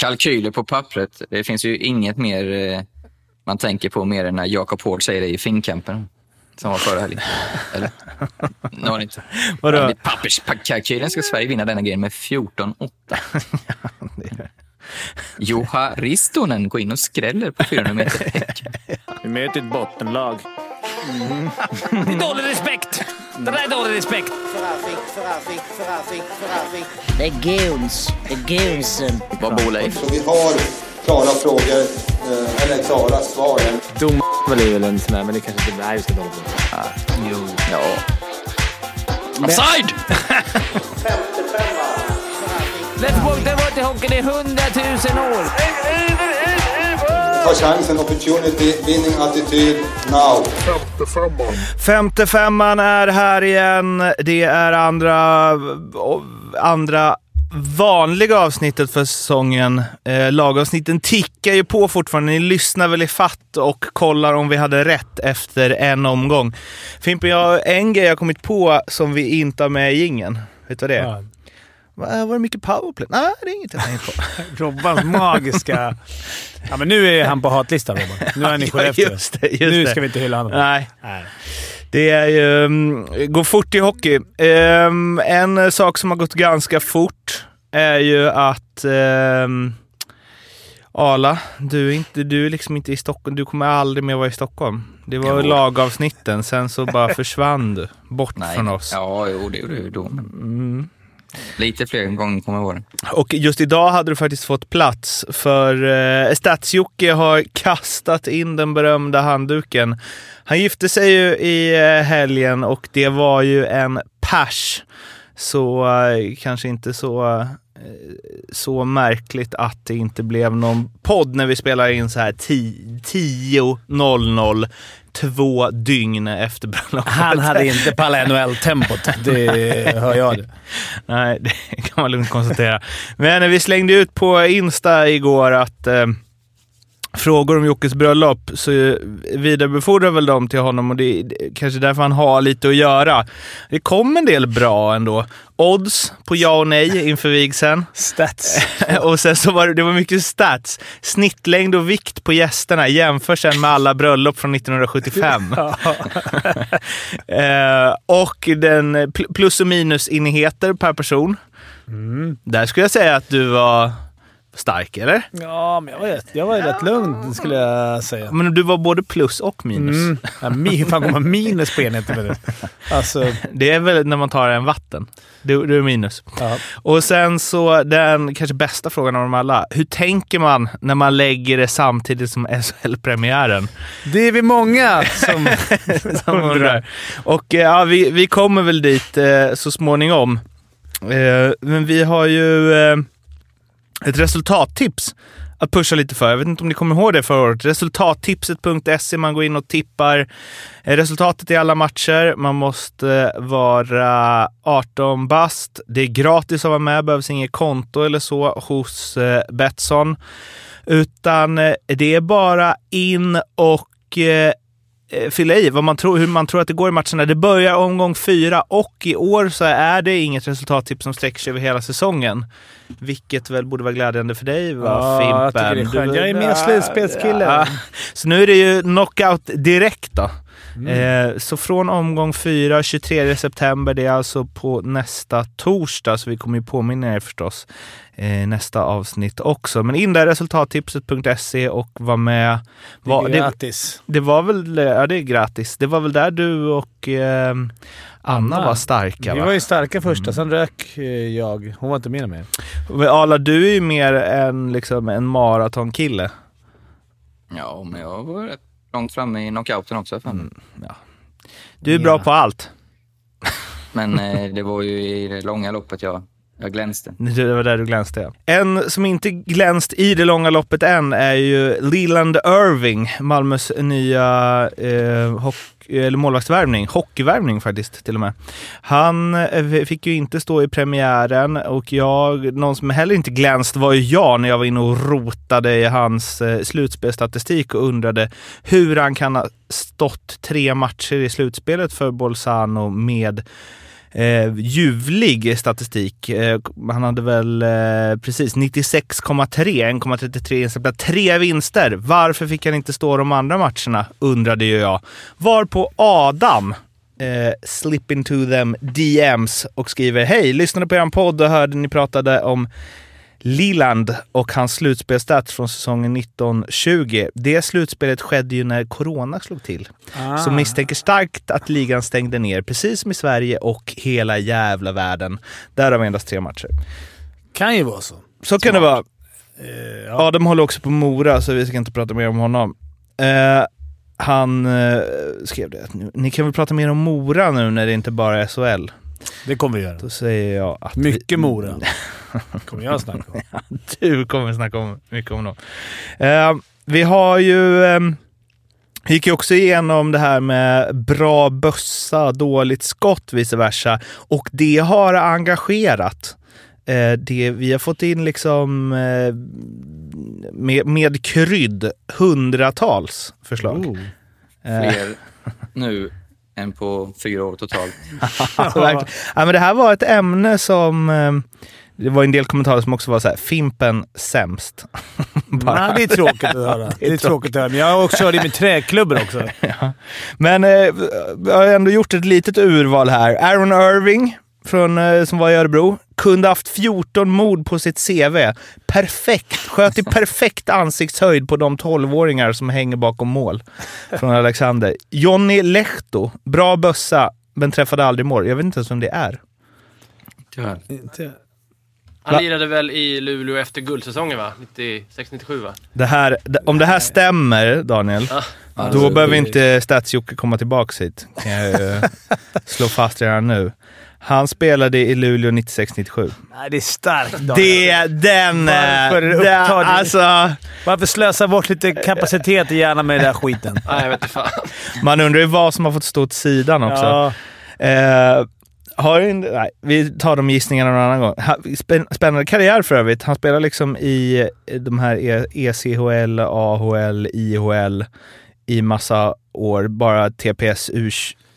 kalkyler på pappret. Det finns ju inget mer eh, man tänker på mer än när Jakob Hård säger det i Finnkampen som var förra helgen. Eller? Nu har inte. Vadå? Papperskalkylen ska Sverige vinna denna grejen med 14-8. Juha Ristonen går in och skräller på 400 meter häck. Vi möter ett bottenlag. Det är dålig respekt! Det där är dålig respekt. Det är guns. Det är gunsen. Vad bor Leif? Så vi har klara frågor, eh, eller klara svar. Dom är väl en sån där, men det kanske inte... Nej, ska dåligt på. Jo. Ja. Offside! Lättpunkten var till hockeyn i hundratusen år. Ta chansen, opportunity, winning attityd, now. Femte femman är här igen. Det är andra, andra vanliga avsnittet för säsongen. Eh, lagavsnitten tickar ju på fortfarande. Ni lyssnar väl i fatt och kollar om vi hade rätt efter en omgång. Fimpen, jag har en grej jag kommit på som vi inte har med i jingeln. Vet du vad det är? Ja. Va- Var det mycket powerplay? Nej, det är inget jag tänker på. Robbans magiska... Ja, men nu är han på hatlistan, Robban. Nu är han i Ja, Skellefteå. just det, just nu det. ska vi inte hylla honom. Nej. Nej. Det är ju, um, går fort i hockey. Ehm, en sak som har gått ganska fort är ju att um, Arla, du är, inte, du är liksom inte i Stockholm. Du kommer aldrig mer vara i Stockholm. Det var Jo. lagavsnitten, sen så bara försvann du bort Nej. från oss. Ja, jo, det gjorde du då. Mm lite fler gånger kommer jag ihåg. Och just idag hade du faktiskt fått plats för eh, Stats-Jocke har kastat in den berömda handduken. Han gifte sig ju i eh, helgen och det var ju en pers. Så eh, kanske inte så, eh, så märkligt att det inte blev någon podd när vi spelar in så här 10.00 två dygn efter bröllopet. Han hade inte pallat NHL-tempot. Det hör jag. Det. Nej, det kan man lugnt konstatera. Men vi slängde ut på Insta igår att eh, frågor om Jockes bröllop så vidarebefordrar väl dem till honom och det är kanske därför han har lite att göra. Det kom en del bra ändå. Odds på ja och nej inför vigseln. Stats. och sen så var det, det var mycket stats. Snittlängd och vikt på gästerna jämför sen med alla bröllop från 1975. eh, och den pl- plus och minusenheter per person. Där skulle jag säga att du var stark, eller? Ja, men jag var, rätt, jag var rätt lugn skulle jag säga. Men du var både plus och minus. Mm. Ja, mi- hur fan går man minus på enheten med det? Alltså, Det är väl när man tar en vatten. Du, du är minus. ja. Och sen så den kanske bästa frågan av dem alla. Hur tänker man när man lägger det samtidigt som SHL-premiären? Det är vi många som som undrar. Och eh, ja, vi, vi kommer väl dit eh, så småningom. Eh, men vi har ju eh, ett resultattips att pusha lite för. Jag vet inte om ni kommer ihåg det förra året. Resultattipset.se. Man går in och tippar eh, resultatet i alla matcher. Man måste eh, vara 18 bast. Det är gratis att vara med. Behövs inget konto eller så hos eh, Betsson. Utan det är bara in och fylla i vad man tror, hur man tror att det går i matcherna. Det börjar omgång fyra och i år så är det inget resultattips som sträcker sig över hela säsongen. Vilket väl borde vara glädjande för dig va, Ja, jag Fimpen? det är Jag är mer slutspelskille. Ja. Så nu är det ju knockout direkt då. Mm. Eh, så från omgång 4, 23 september, det är alltså på nästa torsdag, så vi kommer ju påminna er förstås eh, nästa avsnitt också. Men in där, resultattipset.se och var med. Var, det är gratis. det var väl, ja det är gratis. Det var väl där du och eh, Anna, Anna. var starka Vi va? var ju starka första, sen rök eh, jag. Hon var inte med mer. Men Arla, du är ju mer en, liksom, en maratonkille. Ja, men jag var rätt långt framme i knockouten också. Fan. Du är bra Ja. på allt. Men eh, det var ju i det långa loppet jag, jag glänste. Det var där du glänste. ja. En som inte glänst i det långa loppet än är ju Leland Irving, Malmös nya eh, hockey, eller målvaktsvärvning. Hockeyvärvning faktiskt till och med. Han eh, fick ju inte stå i premiären och jag, någon som heller inte glänst var ju jag när jag var inne och rotade i hans eh, slutspelstatistik och undrade hur han kan ha stått tre matcher i slutspelet för Bolzano med eh, ljuvlig statistik. Eh, han hade väl eh, precis 96,3, 1,33 insläppta, tre vinster. Varför fick han inte stå de andra matcherna, undrade ju jag. Var på Adam eh, slip into them DMs och skriver Hej, lyssnade på er podd och hörde ni pratade om Liland och hans slutspelsstats från säsongen 1920. Det slutspelet skedde ju när corona slog till. Ah. Så misstänker starkt att ligan stängde ner, precis som i Sverige och hela jävla världen. Där har vi endast tre matcher. Kan ju vara så. Så kan det vara. Eh, ja. Adam håller också på Mora, så vi ska inte prata mer om honom. Eh, han eh, skrev det, ni kan väl prata mer om Mora nu när det inte bara är SHL? Det kommer vi göra. Då säger jag att... vi- Mycket Mora. kommer jag snacka om. Du kommer snacka om, mycket om dem. Eh, vi har ju... Eh, gick ju också igenom det här med bra bössa, dåligt skott, vice versa. Och det har engagerat. Eh, det, vi har fått in liksom eh, med, med krydd hundratals förslag. Oh. Eh, Fler nu än på fyra år totalt. Ja, men det här var ett ämne som... Det var en del kommentarer som också var så här, Fimpen sämst. Bara. Nej, det är tråkigt att höra. Det är tråkigt att höra. Men jag har också kört i med träklubbor också. Men eh, vi har ändå gjort ett litet urval här. Aaron Irving, från, eh, som var i Örebro, kunde haft 14 mord på sitt CV. Perfekt! Sköt i perfekt ansiktshöjd på de 12-åringar som hänger bakom mål. Från Alexander. Jonny Lehto, bra bössa, men träffade aldrig mål. Jag vet inte ens vem det är. Tyvärr. Han lirade väl i Luleå efter guldsäsongen va? 96-97 va? Det här, om det här stämmer, Daniel, då det- behöver inte Stats-Jocke komma tillbaka hit. Kan jag eh, slå fast redan nu. Han spelade i Luleå 96-97. Nej, det är starkt Daniel. Det, den... eh, Varför den upptar du- alltså, Varför slösa bort lite kapacitet i hjärnan med den där skiten? Nej, jag vet inte fan. man undrar ju vad som har fått stå åt sidan också. Ja. Eh, har en, nej, vi tar de gissningarna någon annan gång. Spännande karriär för övrigt. Han spelar liksom i eh, de här ECHL, AHL, IHL i massa år. Bara TPS U,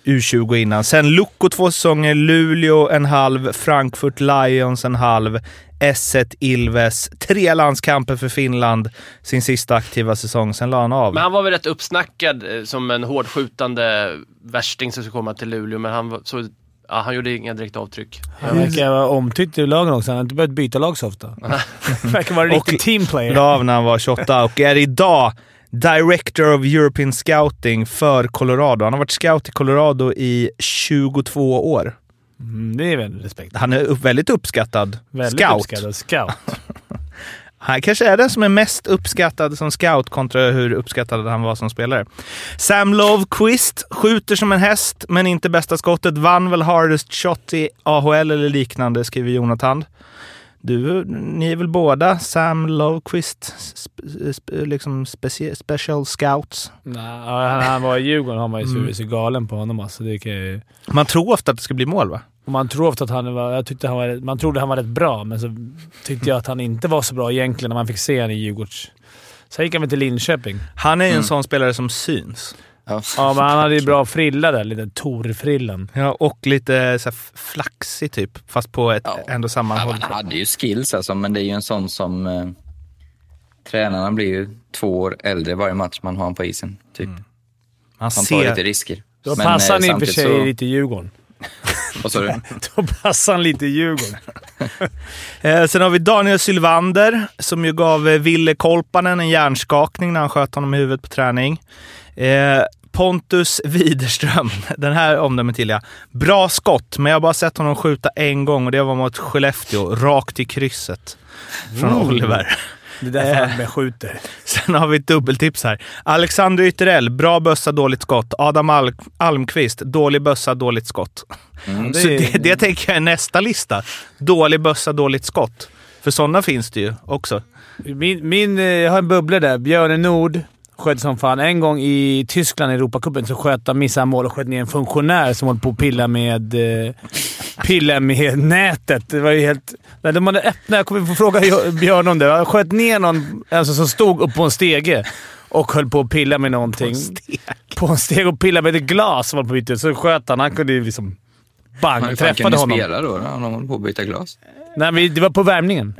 U20 innan. Sen Loco två säsonger, Luleå en halv, Frankfurt Lions en halv, S1 Ilves, tre landskamper för Finland sin sista aktiva säsong. Sen la han av. Men han var väl rätt uppsnackad eh, som en hårdskjutande värsting som skulle komma till Luleå, men han, var, så, ja, han gjorde inga direkt avtryck. Han verkar vara omtyckt i lagen också. Han har inte behövt byta lag så ofta. verkar vara en riktig Och- teamplayer. La av när han var 28 och är idag Director of European Scouting för Colorado. Han har varit scout i Colorado i 22 år. Mm, det är väl respekt. Han är upp, väldigt uppskattad Väldigt scout. uppskattad scout. Han kanske är den som är mest uppskattad som scout kontra hur uppskattad han var som spelare. Sam Lovequist skjuter som en häst, men inte bästa skottet. Vann väl hardest shot i AHL eller liknande, skriver Jonathan. Du, ni är väl båda Sam Lovequist, sp, sp, liksom specie, special scouts? Nej, han, var i Djurgården har man ju Mm. svurit sig galen på honom. Alltså, det kan ju... Man tror ofta att det ska bli mål, va? Man tror ofta att han var... Jag tyckte han var... Man trodde han var rätt bra, men så tyckte jag att han inte var så bra egentligen när man fick se honom i Djurgårds... Sen gick han väl till Linköping. Han är ju en Mm. sån spelare som syns. Ja. Ja, men han hade ju bra frilla där. Lite Tor-frillan. Ja, och lite så här flaxig typ, fast på ett Ja. ändå Ja, sammanhåll. han hade ju skills alltså, men det är ju en sån som... Eh, tränarna blir ju två år äldre varje match man har honom på isen. Typ. Man Han tar lite ser... risker. Då Men, passar eh, han i och för sig så- lite i Djurgården. Vad sa du? Då passar han lite i Djurgården. Eh, sen har vi Daniel Sylvander som ju gav eh, Ville Kolpanen en hjärnskakning när han sköt honom i huvudet på träning. Eh, Pontus Widerström, den här omdömet till jag. Bra skott, men jag har bara sett honom skjuta en gång och det var mot Skellefteå, rakt i krysset. Från Oliver. Det är därför Eh. han beskjuter. Sen har vi ett dubbeltips här. Alexander Ytterell, bra bössa, dåligt skott. Adam Al- Almqvist, dålig bössa, dåligt skott. Mm. Så det, det tänker jag är nästa lista. Dålig bössa, dåligt skott. För sådana finns det ju också. Min, min, eh, jag har en bubbla där. Björne Nord sköt som fan. En gång i Tyskland i Europacupen så sköt han, missade han mål och sköt ner en funktionär som höll på att pilla med, eh, pilla med nätet. Det var ju helt... När de hade öppnat... Jag kommer få fråga Björn om det. Han sköt ner någon alltså, som stod upp på en stege och höll på att pilla med någonting. På en steg? och pilla med ett glas som var på bytet. Så sköt han. Han kunde ju liksom bang, Men hur fan kan träffade ni honom. spela då? Han håller på att byta glas. Nej, det var på värmningen.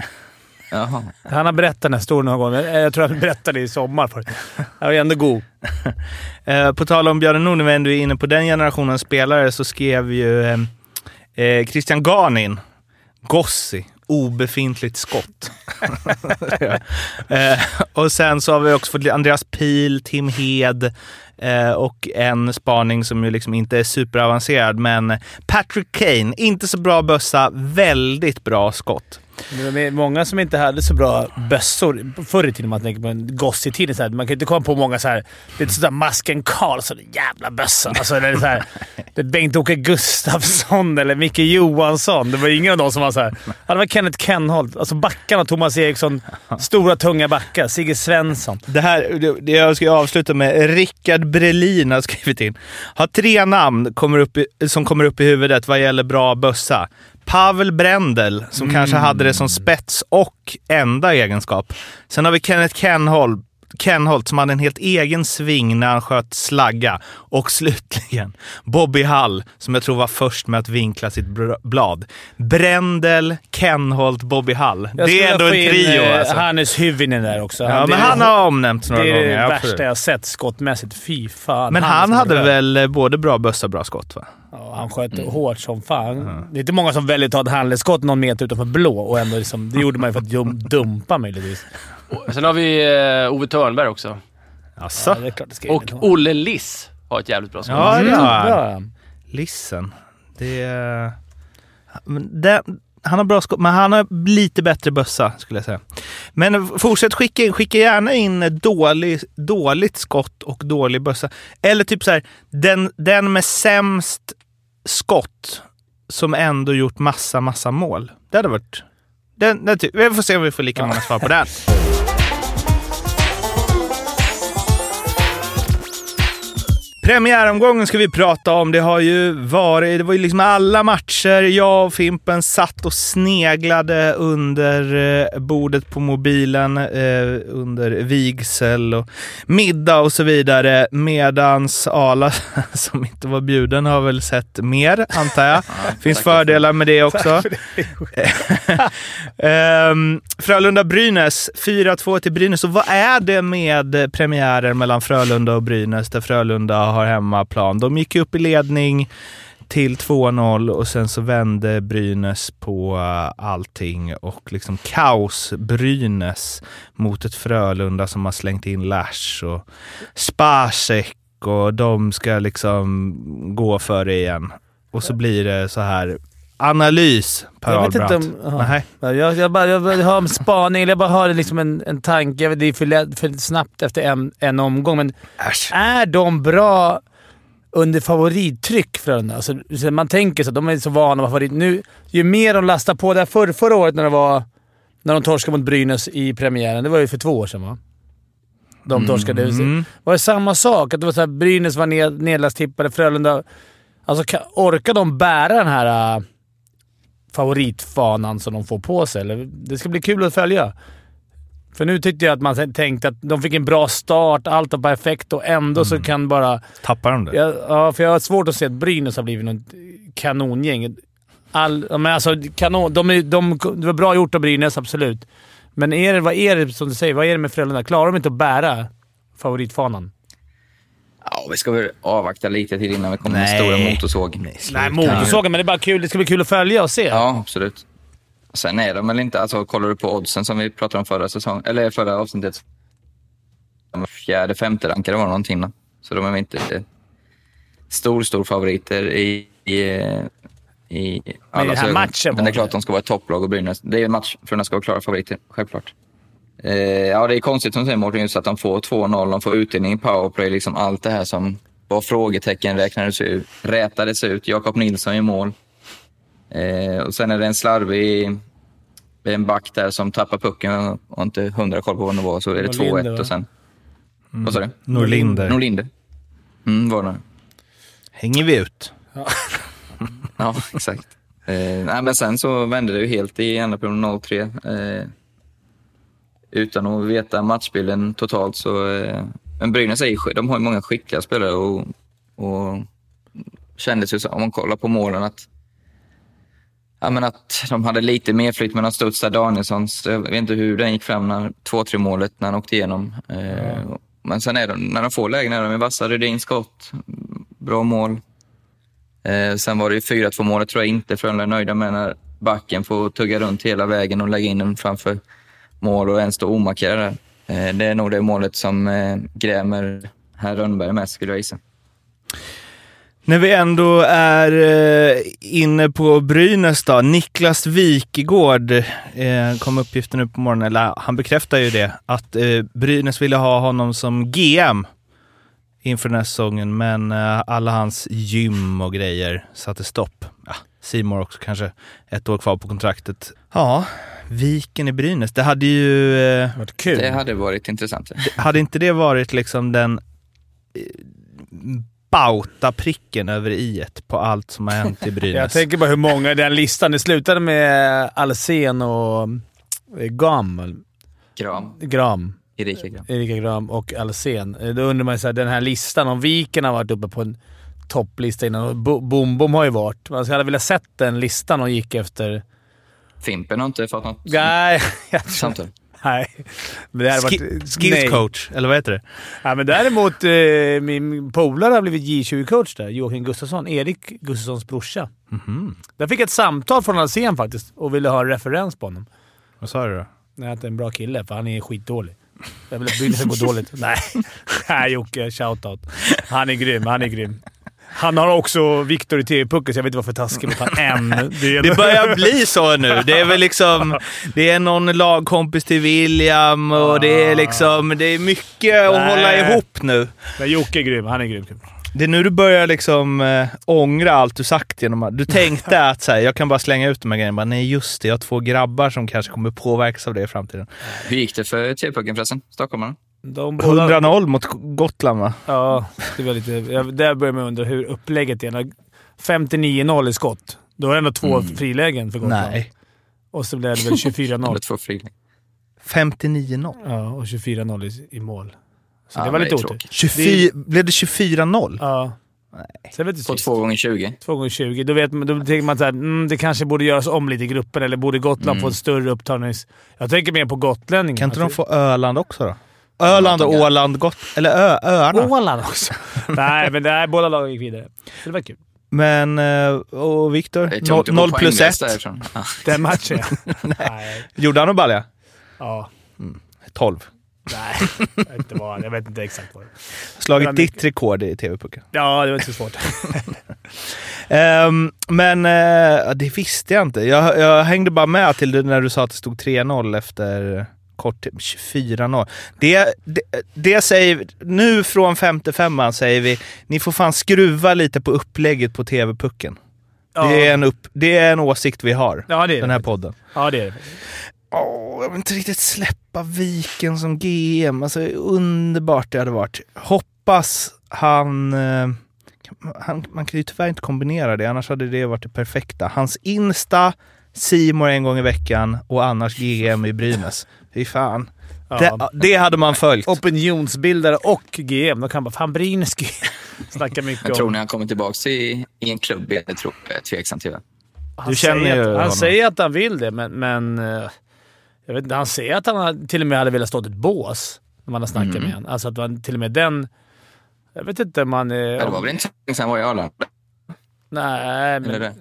Jaha. Han har berättat den här storyn någon gång. Jag jag tror han berättade det i sommar. För. Han var ändå god. Eh, på tal om Björn Nord, när vi ändå är inne på den generationen spelare, så skrev ju eh, Christian Ganin, Gossi, obefintligt skott. eh, och sen så har vi också fått Andreas Pil, Tim Hed eh, och en spaning som ju liksom inte är superavancerad, men Patrick Kane, inte så bra bössa, väldigt bra skott. Det var många som inte hade så bra bössor förr i tiden. Man tänker på en Gossi-tiden. så här. Man kan inte komma på många så här. Det är sådär Masken Karlsson, jävla bössa. Alltså, det är så här, det är Bengt-Åke Gustafsson eller Micke Johansson. Det var ingen av dem som var så här. Ja, det var Kenneth Kenholt. Alltså backarna. Thomas Eriksson. Stora, tunga backar. Sigge Svensson. Det här, det jag ska avsluta med, Rickard Brelin har skrivit in. Har tre namn kommer upp i, som kommer upp i huvudet vad gäller bra bössa. Pavel Brendel, som kanske hade det som spets och enda egenskap. Sen har vi Kenneth Kenholm, Kenholt, Kenholt som hade en helt egen sving när han sköt slagga. Och slutligen Bobby Hall, som jag tror var först med att vinkla sitt blad. Brendel, Kenholt, Bobby Hall. Jag Det är ändå en få in, trio eh, alltså. Hannes Hyvinen där också. Ja, det men han har omnämnts några Det är gånger. det absolut. värsta jag sett skottmässigt. Fy fan. Men han som hade väl eh, både bra bössa och bra skott? Va? Ja, han sköt hårt som fan. Det är inte många som väljer att ta ett handledsskott någon meter utanför blå och ändå liksom, Det gjorde man ju för att dum, dumpa möjligtvis. Sen har vi eh, Ove Thörnberg också. Alltså. Ja, det är klart det ska in Och. Olle Liss har ett jävligt bra skott. Ja, Mm, ja. bra. Lissen. Det är... Men det, han har bra skott, men han har lite bättre bössa skulle jag säga. Men fortsätt skicka in. Skicka gärna in dålig, dåligt skott och dålig bössa. Eller typ så här, den, den med sämst skott som ändå gjort massa, massa mål. Det hade varit... Den, den, ty- vi får se om vi får lika många svar på den. Premiäromgången ska vi prata om. Det har ju varit, det var ju liksom alla matcher. Jag och Fimpen satt och sneglade under eh, bordet på mobilen eh, under vigsel och middag och så vidare. Medans Ala, som inte var bjuden, har väl sett mer, antar jag. Finns fördelar med det också. Ehm, Frölunda-Brynäs, 4-2 till Brynäs. Och vad är det med premiärer mellan Frölunda och Brynäs där Frölunda har hemmaplan? De gick upp i ledning till 2-0 och sen så vände Brynäs på eh, allting och liksom kaos Brynäs mot ett Frölunda som har slängt in Lash och Spacek och de ska liksom gå för det igen. Och så blir det så här analys Per Jag vet inte om... Nej. Ja, Jag, jag, bara, jag vill ha en spaning, eller jag bara har liksom en, en tanke. Jag vet, Det är för, lätt, för snabbt efter en, en omgång, men Äsch. är de bra under favorittryck Frölunda? Alltså, så man tänker så att de är så vana med favorit. Nu, ju mer de lastar på där förr, förra året när det var... När de torskade mot Brynäs i premiären. Det var ju för två år sedan va? De torskade. Mm. Var det samma sak? Att det var så här, Brynäs var ned, nedlagstippade, Frölunda... Alltså, orkar de bära den här äh, favoritfanan som de får på sig? Eller? Det ska bli kul att följa. För nu tyckte jag att man tänkte att de fick en bra start, allt var perfekt och ändå så kan bara... Tappar de det? Ja, ja, för jag har svårt att se att Brynäs har blivit något kanongäng. All, men alltså, kanon, de, är- de, det var bra gjort av Brynäs, absolut. Men är det, vad är det, som du säger, vad är det med Frölunda? Klarar de inte att bära favoritfanan? Ja, vi ska väl avvakta lite till innan vi kommer med Nej. stora motorsåg. Nej, motorsågen, men det är bara kul. Det ska bli kul att följa och se. Ja, absolut. Sen är de väl inte, alltså kollar du på oddsen som vi pratade om förra säsongen, eller förra avsnittet. De var fjärde, femte rankade var någonting då. Så de är väl inte stor, stor favoriter i, i, i allas här ögon. matchen Men det är klart att de ska vara ett topplag och Brynäs. Det är en match för att ska vara klara favoriter, självklart. Eh, ja, det är konstigt som du säger Mårten, just att de får 2-0, de får utdelning i powerplay, liksom allt det här som var frågetecken räknades ut, rätades ut. Jakob Nilsson i mål. Eh, och sen är det en slarvig en back där som tappar pucken och inte hundra koll på vad det var, så är det Norlinder, 2-1 va? och sen... Vad sa du? Norlinder. Norlinder. Mm, var det. Hänger vi ut? Ja, exakt. Eh, nej, men sen så vände det ju helt i andra perioden 0-3. Eh, utan att veta matchbilden totalt så... Eh, men Brynäs är de har ju många skickliga spelare och, och kändes ju så, om man kollar på målen att ja, men att de hade lite mer flytt mellan Studsar Danielssons. Jag vet inte hur den gick fram när 2-3 målet när han åkte igenom. Eh, Men sen är de, när de får lägen är de vassa. Rydins skott, bra mål. Eh, sen var det ju 4-2 målet tror jag inte Frölunda är nöjda med när backen får tugga runt hela vägen och lägga in den framför mål och ens stå omarkerad där. Eh, det är nog det målet som eh, grämer herr Rönnberg mest skulle jag gissa. När vi ändå är eh, inne på Brynäs då. Niklas Wikegård kom uppgiften nu på morgonen, eller han bekräftar ju det, att Brynäs ville ha honom som GM inför den här säsongen, men alla hans gym och grejer satte stopp. Ja, Simor också kanske ett år kvar på kontraktet. Ja, Viken i Brynäs. Det hade ju... Eh, varit kul. Det hade varit intressant. hade inte det varit liksom den eh, bauta-pricken över i på allt som har hänt i Brynäs? Jag tänker bara hur många i den listan. Det slutade med Alsen och eh, Gam. Gram, Gram. Erika Gram. Erika Gram och Alsen. Eh, Då undrar man ju den här listan, om Viken har varit uppe på en topplista innan. Bom Bom har ju varit. Man hade velat sett den listan och gick efter... Fimpen har inte fått något Nej, jag samtal. Nej. Men det hade Ski- varit, skills nej. coach, eller vad heter det? Ja, men däremot, eh, min polare har blivit J20-coach där. Joakim Gustafsson. Erik Gustafssons brorsa. Mhm. Jag fick ett samtal från Alsen faktiskt och ville ha en referens på honom. Vad sa du då? Nej, att det är en bra kille, för han är skitdålig. Jag vill att Brynäs ska gå dåligt. Nej, Nej Jocke. Shoutout. Han är grym. Han är grym. Han har också Viktor i TV-pucken, så jag vet inte varför taskig mot han än. Det, Det börjar bli så nu. Det är väl liksom... Det är någon lagkompis till William och det är liksom... Det är mycket att Nej. hålla ihop nu. Men Jocke är grym. Han är grym. Det är nu du börjar liksom äh, ångra allt du sagt genom att... Du tänkte att så här, jag kan bara slänga ut de här grejerna. Bara, Nej, just det. Jag har två grabbar som kanske kommer påverkas av det i framtiden. Hur gick det för TV-pucken förresten? Stockholmarna? De båda- 100-0 mot Gotland, va? Ja, det var lite... Jag, där börjar man undra hur upplägget är. När 59-0 i skott. Då är det ändå två frilägen för Gotland. Nej. Och så blev det väl 24-0. Eller två frilägen. 59-0. Ja, och 24-0 i, i mål. Så Ja, det var lite otur. tråkigt. 24, blev det 24-0? Ja. Sen vet du På sist. två gånger 20. Två gånger 20. Då, vet man, då tänker man att mm, det kanske borde göras om lite i gruppen, eller borde Gotland få ett större upptagnings... Jag tänker mer på gotlänningar. Kan inte de Alltså- få Öland också då? Öland och Åland, Gott... Eller ö, öarna. Åland också? Nej, men det är båda lagen gick vidare. Så det var kul. Men, eh, och Viktor? Det är tungt Noll- att gå Noll plus poänglöst ett. därifrån. Ja. Den matchen, ja. Nej. Gjorde han och balja? Ja. 12. Nej, jag vet inte, vad, jag vet inte exakt vad det Slagit Men- ditt rekord i TV-pucken. Ja, det var inte så svårt. Ehm, men eh, det visste jag inte. Jag, jag hängde bara med till när du sa att det stod 3-0 efter kort tid. 24-0. Det, det, det säger nu från femte femman säger vi, ni får fan skruva lite på upplägget på TV-pucken. Ja. Det, är en upp, det är en åsikt vi har, Ja, den här podden. Ja, det är det. Åh, jag vill inte riktigt släppa Viken som GM. Alltså, underbart det hade varit. Hoppas han, eh, han... Man kan ju tyvärr inte kombinera det, annars hade det varit det perfekta. Hans Insta, Simor en gång i veckan och annars GM i Brynäs. Fy fan. Ja. Det, det hade man följt. Opinionsbildare och GM. Då kan man fan Brynäs. Snackar mycket Jag tror om... ni han kommer tillbaka i, i en klubb. Jag tror jag är tveksam till. Han Du känner säger att, Han säger att han vill det, men... men eh, jag vet inte, han säger att han till och med hade velat stå ett bås när man har snackat Mm. med honom. Alltså att man till och med den... Jag vet inte om man... eh, Ja, det var om- väl inte så länge sedan han var i Arlanda? Nej, men... Eller, det?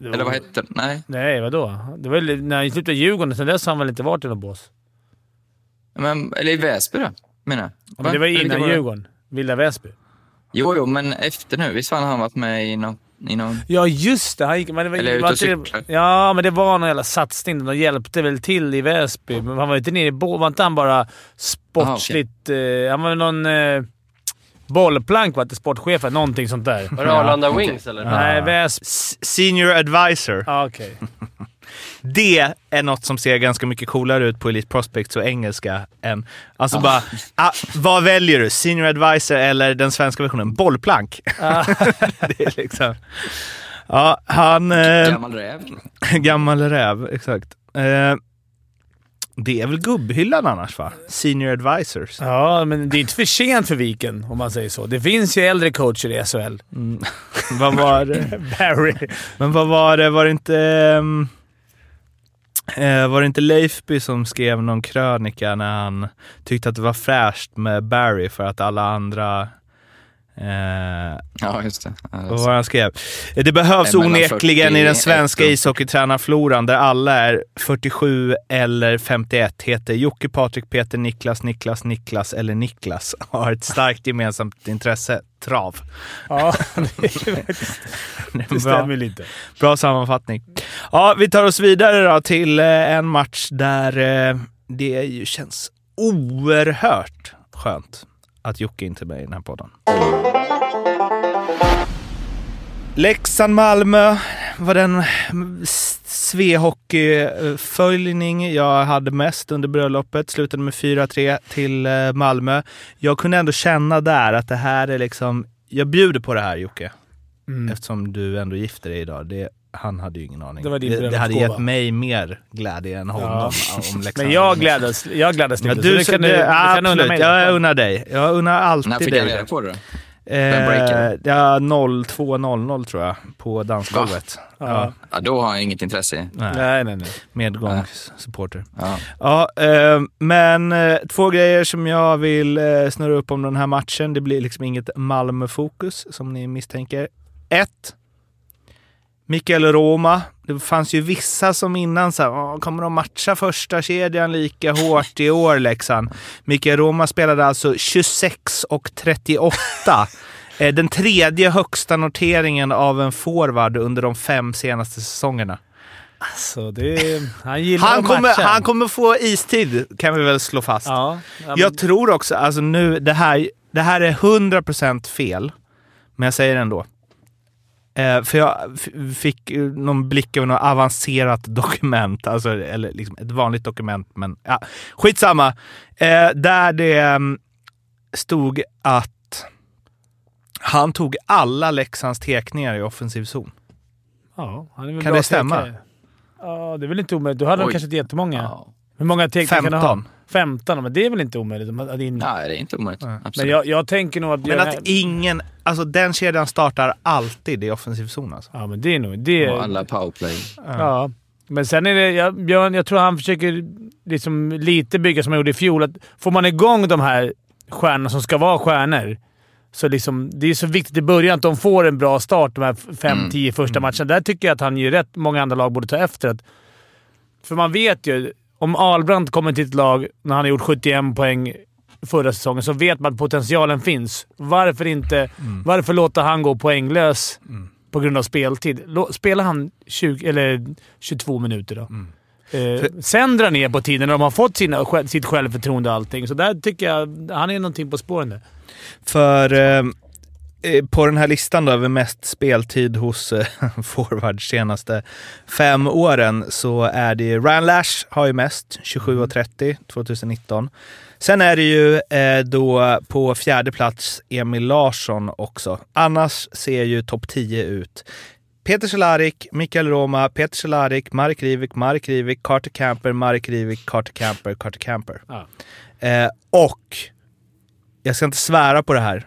Det eller var- vad hette det? Nej. Nej, vadå? Det var när han slutade Djurgården. Sen dess har han väl inte varit i något bås? Men, eller i Väsby då, menar jag. Ja, men det var innan det Djurgården. Villa Väsby. Jo, jo, men efter nu. Visst fan har han varit med i någon... I någon Ja, just det. Han gick, men det var, Eller ute var och cyklar. Ja, men det var någon jävla satsning. De hjälpte väl till i Väsby. Men han var inte nere i bo- Var inte han bara sportsligt... eh, han var någon eh, bollplank, var inte sportchefen? Någonting sånt där. Var det Arlanda Wings eller? Nej, Väsby... S- Senior advisor. Ja, okej. Det är något som ser ganska mycket coolare ut på Elite Prospects och engelska än... Alltså bara, ah, vad väljer du? Senior advisor eller den svenska versionen? Bollplank. det är liksom... Ja, han... Eh, gammal räv. gammal räv, exakt. Eh, Det är väl gubbhyllan annars va? Senior advisors. Ja, men det är inte för sent för Viken om man säger så. Det finns ju äldre coacher i SHL. vad var det? Barry. Men vad var det? Var det inte... eh, var det inte Leifby som skrev någon krönika när han tyckte att det var fräscht med Barry för att alla andra... Eh, Ja, just det. Ja, vad var det han skrev? Det behövs Nej, mellan onekligen i den 41 svenska ishockeytränarfloran där alla är 47 eller 51, heter Jocke, Patrik, Peter, Niklas, Niklas, Niklas eller Niklas. Har ett starkt gemensamt intresse, trav. Ja, det, Det är det bra. stämmer lite. Bra sammanfattning. Ja, vi tar oss vidare då till eh, en match där eh, det ju känns oerhört skönt att Jocke inte är med i den här podden. Leksand-Malmö var den Svehockey-följning jag hade mest under bröllopet. Slutade med 4-3 till eh, Malmö. Jag kunde ändå känna där att det här är liksom... Jag bjuder på det här Jocke. Mm. Eftersom du ändå gifter dig idag. Det, han hade ju ingen aning. Det var din det, det hade gett mig mer glädje än honom. Ja. Om Leksand Men jag gläddes, jag gläddes Ja, lite. du, så kan du, du kan unna mig. jag unnar dig. Jag unnar alltid När fick dig. han reda på det? Eh, ja, 02.00 tror jag, på dansgolvet. Ja. Ja. Ja, då har jag inget intresse. Nej, Nej, nej, nej. medgångssupporter. Ja. Ja, eh, men eh, två grejer som jag vill eh, snurra upp om den här matchen. Det blir liksom inget Malmö-fokus som ni misstänker. Ett. Mikael Roma. Det fanns ju vissa som innan sa "Åh, kommer de matcha första kedjan lika hårt i år Leksand? Mikael Roma spelade alltså 26 och 38. Eh, Den tredje högsta noteringen av en forward under de fem senaste säsongerna. Så det, han gillar Han kommer, han kommer få istid, kan vi väl slå fast. Ja, ja, men, Jag tror också, alltså nu, det här, det här är 100% fel, men jag säger det ändå. Eh, för jag fick någon blick över något avancerat dokument, alltså, eller liksom ett vanligt dokument, men ja, skitsamma. Eh, där det mm, stod att han tog alla Leksands tekningar i offensiv zon. ja, Kan det stämma? tekare. Ja, det är väl inte omöjligt. Du hade Oj. kanske inte jättemånga. Ja. Hur många tekniker kan du ha? 15. 15, men det är väl inte omöjligt? Att in... Nej, det är inte omöjligt. Absolut. Men jag, jag tänker nog att... Men att ingen, alltså den kedjan startar alltid i offensiv zon alltså. Ja, men det är nog... Det, Och alla powerplay. Ja. Men sen är det... Jag, Björn, jag tror han försöker liksom lite bygga som han gjorde i fjol. Att får man igång de här stjärnorna som ska vara stjärnor, så liksom, det är så viktigt i början att de får en bra start de här 5-10 första matcherna. Där tycker jag att han gör rätt. Många andra lag borde ta efter. Att, för man vet ju, om Ahlbrandt kommer till ett lag när han har gjort 71 poäng förra säsongen, så vet man att potentialen finns. Varför inte... Varför låta han gå poänglös på grund av speltid? Spelar han 20, eller 22 minuter då? Eh, sen dra ner på tiden när de har fått sina, sitt självförtroende och allting. Så där tycker jag han är någonting på spåren där. För eh, på den här listan då över mest speltid hos eh, forwards senaste fem åren så är det Ryan Lash har ju mest, 27,30 2019. Sen är det ju eh, då på fjärde plats Emil Larsson också. Annars ser ju topp 10 ut. Peter Cehlárik, Mikael Roma, Peter Cehlárik, Mark Rivik, Mark Rivik, Carter Camper, Mark Rivik, Carter Camper, Carter Camper. Ja. Eh, och jag ska inte svära på det här,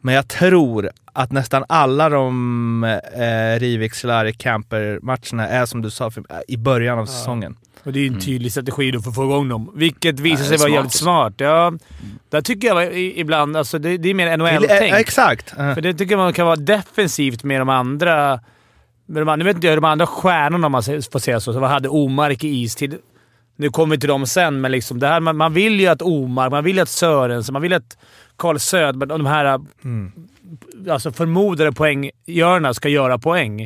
men jag tror att nästan alla de eh, Rivik, Cehlárik, Camper-matcherna är som du sa för, i början av säsongen. Och det är ju en tydlig strategi då för att få igång dem. Vilket visar Ja, sig vara jävligt smart. Ja, där tycker jag ibland... Alltså det, det är mer Eh, NHL-tänk. exakt. Eh, För det tycker jag man kan vara defensivt med de andra... Med de, nu vet inte jag de andra stjärnorna, om man får säga så, så vad hade Omark i istid? Nu kommer vi till dem sen, men liksom det här, man, man vill ju att Omark, man vill ju att Sörensen, man vill att Carl Söderberg de här alltså förmodade poänggörarna ska göra poäng.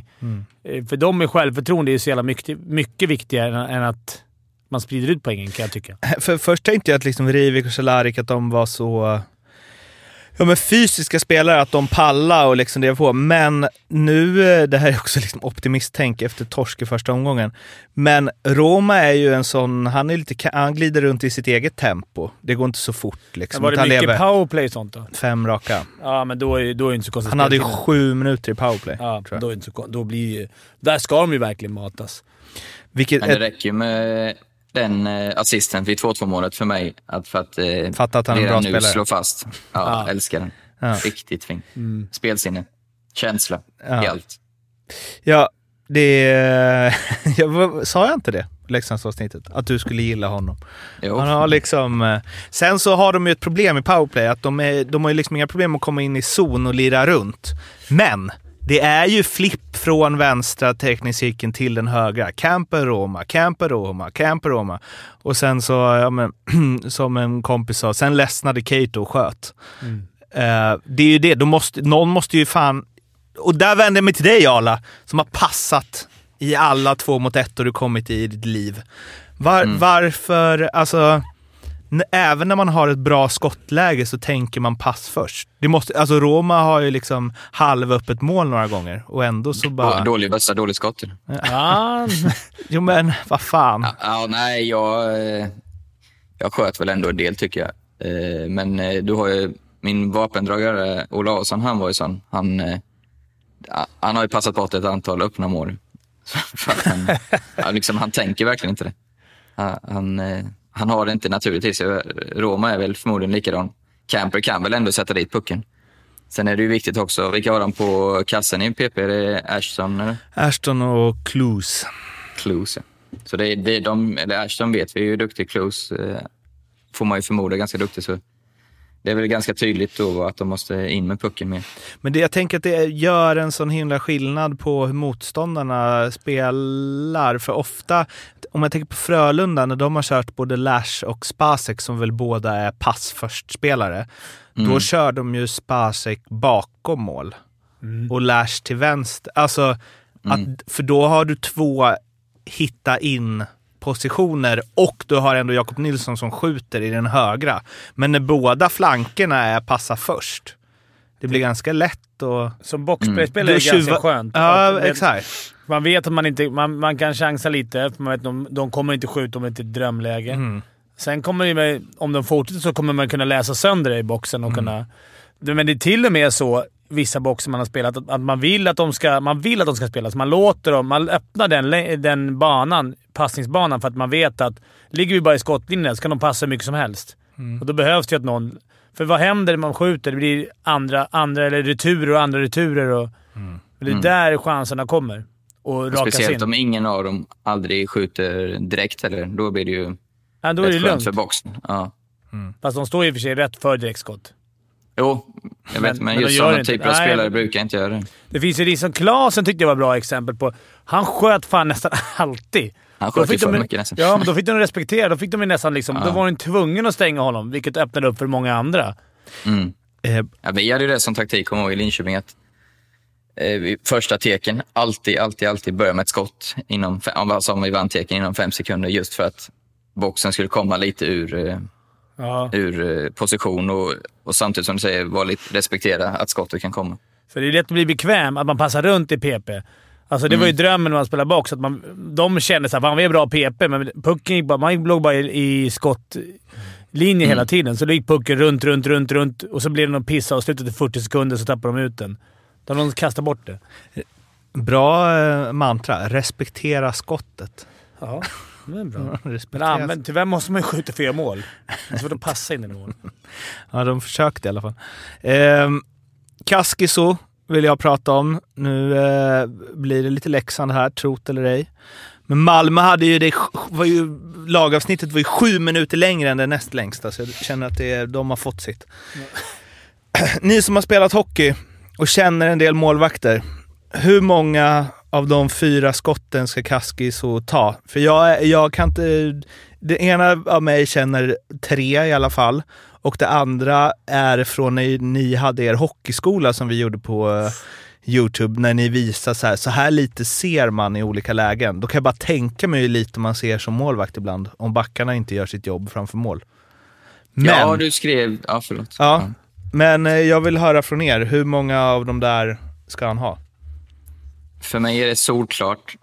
Eh, För dem är självförtroende är så jävla mycket, mycket viktigare än, att man sprider ut poängen, kan jag tycka. För först tänkte jag att liksom Rivik och Cehlárik, att de var så ja, men fysiska spelare, att de pallar och liksom det på. Men nu, eh, det här är också liksom optimisttänk efter torsk i första omgången. Men Roma är ju en sån, han, är lite, han glider runt i sitt eget tempo. Det går inte så fort liksom. var det utan mycket lever powerplay och sånt då? fem raka. Ja, men då är, då är det inte så konstigt. Han hade ju sju minuter i powerplay. Ja, tror jag. då, är det inte så, då blir ju, Där ska de ju verkligen matas. Vilket Men det räcker ju med den eh, assisten vid 2-2 målet för mig. Att, för att eh, Fatta att han är en bra nu spelare. slå fast. Ja, älskar den. Ja. Riktigt fin. Spelsinne, känsla Ja. i allt. Ja, det... Jag, sa jag inte det? Leksandsavsnittet? Att du skulle gilla honom. Jo. Han har liksom... eh, Sen så har de ju ett problem i powerplay. Att de, är, de har ju liksom inga problem att komma in i zon och lira runt. Men det är ju flipp från vänstra teknikcirkeln till den högra. Camper Roma, Camper Roma, Camper Roma. Och sen så, ja, men, som en kompis sa, sen ledsnade Keito och sköt. Eh, det är ju det, de måste, någon måste ju fan... Och där vänder jag mig till dig Arla, som har passat i alla två mot ett och du kommit i ditt liv. Var, Varför, alltså... Även när man har ett bra skottläge så tänker man pass först. Det måste, alltså Roma har ju liksom halvöppet mål några gånger och ändå så bara... Då- Dålig bössa, dåligt skott. Ja, Jo men vad fan. Ja, nej, jag, eh, jag sköt väl ändå en del tycker jag. Eh, Men eh, du har ju min vapendragare Ola Olsson, han var ju sån. Han, ja, han har ju passat bort ett antal öppna mål. Han, ja, liksom, han tänker verkligen inte det. Han, han, eh, har det inte naturligt i sig. Roma är väl förmodligen likadan. Camper kan väl ändå sätta dit pucken. Sen är det ju viktigt också, vilka har de på kassen i PP? Är det Ashton eller? Ashton och Clues. Clues, ja. Så det är, det är de, eller Ashton vet vi ju hur duktig Clues eh, får man ju förmoda är ganska duktig. Så det är väl ganska tydligt då att de måste in med pucken mer. Men det, jag tänker att det gör en sån himla skillnad på hur motståndarna spelar. För ofta, om jag tänker på Frölunda, när de har kört både Lash och Spasek som väl båda är pass först-spelare. Då kör de ju Spasek bakom mål. Och Lash till vänster. Alltså, att, för då har du två hitta in positioner och du har ändå Jakob Nilsson som skjuter i den högra. Men när båda flankerna är passa först, det blir ganska lätt att... som boxplayspelare är Du det ganska skönt. Ja, exakt. Man vet att man inte... Man, man kan chansa lite, för man vet att de, de kommer inte skjuta om det inte är ett drömläge. Mm. Sen kommer det om de fortsätter så kommer man kunna läsa sönder det i boxen och Mm. kunna... Men det är till och med så, vissa boxar man har spelat, att, man, vill att de ska, man vill att de ska spela. Så man låter dem, man öppnar den, den banan, passningsbanan, för att man vet att ligger vi bara i skottlinjen så kan de passa hur mycket som helst. Mm. Och då behövs det ju att någon... För vad händer när man skjuter? Det blir andra, andra eller returer och andra returer. Och, Mm. och det är där chanserna kommer. Och rakas Speciellt in. om ingen av dem aldrig skjuter direkt heller. Då blir det ju Ja, då är det rätt skönt lugnt. för boxen. Ja. Fast de står i och för sig rätt för direktskott. Jo, jag vet, Men- men, just sådana typer av nej. spelare brukar inte göra det. Det finns ju liksom Klasen tyckte jag var ett bra exempel på. Han sköt fan nästan alltid. Han Då sköt ju fick de- för mycket nästan. Ja, men då fick de respektera. Då fick de nästan liksom... Då Ja. var de tvungna att stänga honom, vilket öppnade upp för många andra. Mm. Eh, Ja, vi hade ju det som taktik, kommer ihåg, i Linköping. Att, eh, första teken, alltid, alltid, alltid börja med ett skott inom, fe- om vad som vi vann teken inom fem sekunder. Just för att boxen skulle komma lite ur, eh, Ja. ur eh, position och, och samtidigt som du säger, vara lite, respektera att skottet kan komma. För det är lätt att bli bekväm, att man passar runt i PP. Alltså det var ju drömmen när man spelade box, att man, de kände såhär “Fan, vi är bra PP”, men pucken gick bara, man låg bara i, i skottlinje hela tiden. Så då gick pucken runt, runt, runt, runt och så blev det någon pissa och slutet i 40 sekunder så tappade de ut den. Då hade de kastat bort det. bra eh, mantra. Respektera skottet. Ja, det är bra. Men använd, tyvärr måste man ju skjuta fyra mål. Det är svårt att passa in i mål. Ja, de försökte i alla fall. Eh, Kaskiso vill jag prata om. Nu eh, blir det lite Leksand här, trot eller ej. Men Malmö hade ju det, var ju, lagavsnittet var ju sju minuter längre än det näst längsta, så jag känner att det, de har fått sitt. Ni som har spelat hockey och känner en del målvakter, hur många av de fyra skotten ska Kaskiso ta? För jag, jag kan inte... Det ena av mig känner tre i alla fall. Och det andra är från när ni hade er hockeyskola som vi gjorde på eh, Youtube, när ni visar så här, så här lite ser man i olika lägen. Då kan jag bara tänka mig lite man ser som målvakt ibland, om backarna inte gör sitt jobb framför mål. Men, Ja, du skrev... Ja, förlåt. ja, men eh, jag vill höra från er, hur många av de där ska han ha? För mig är det solklart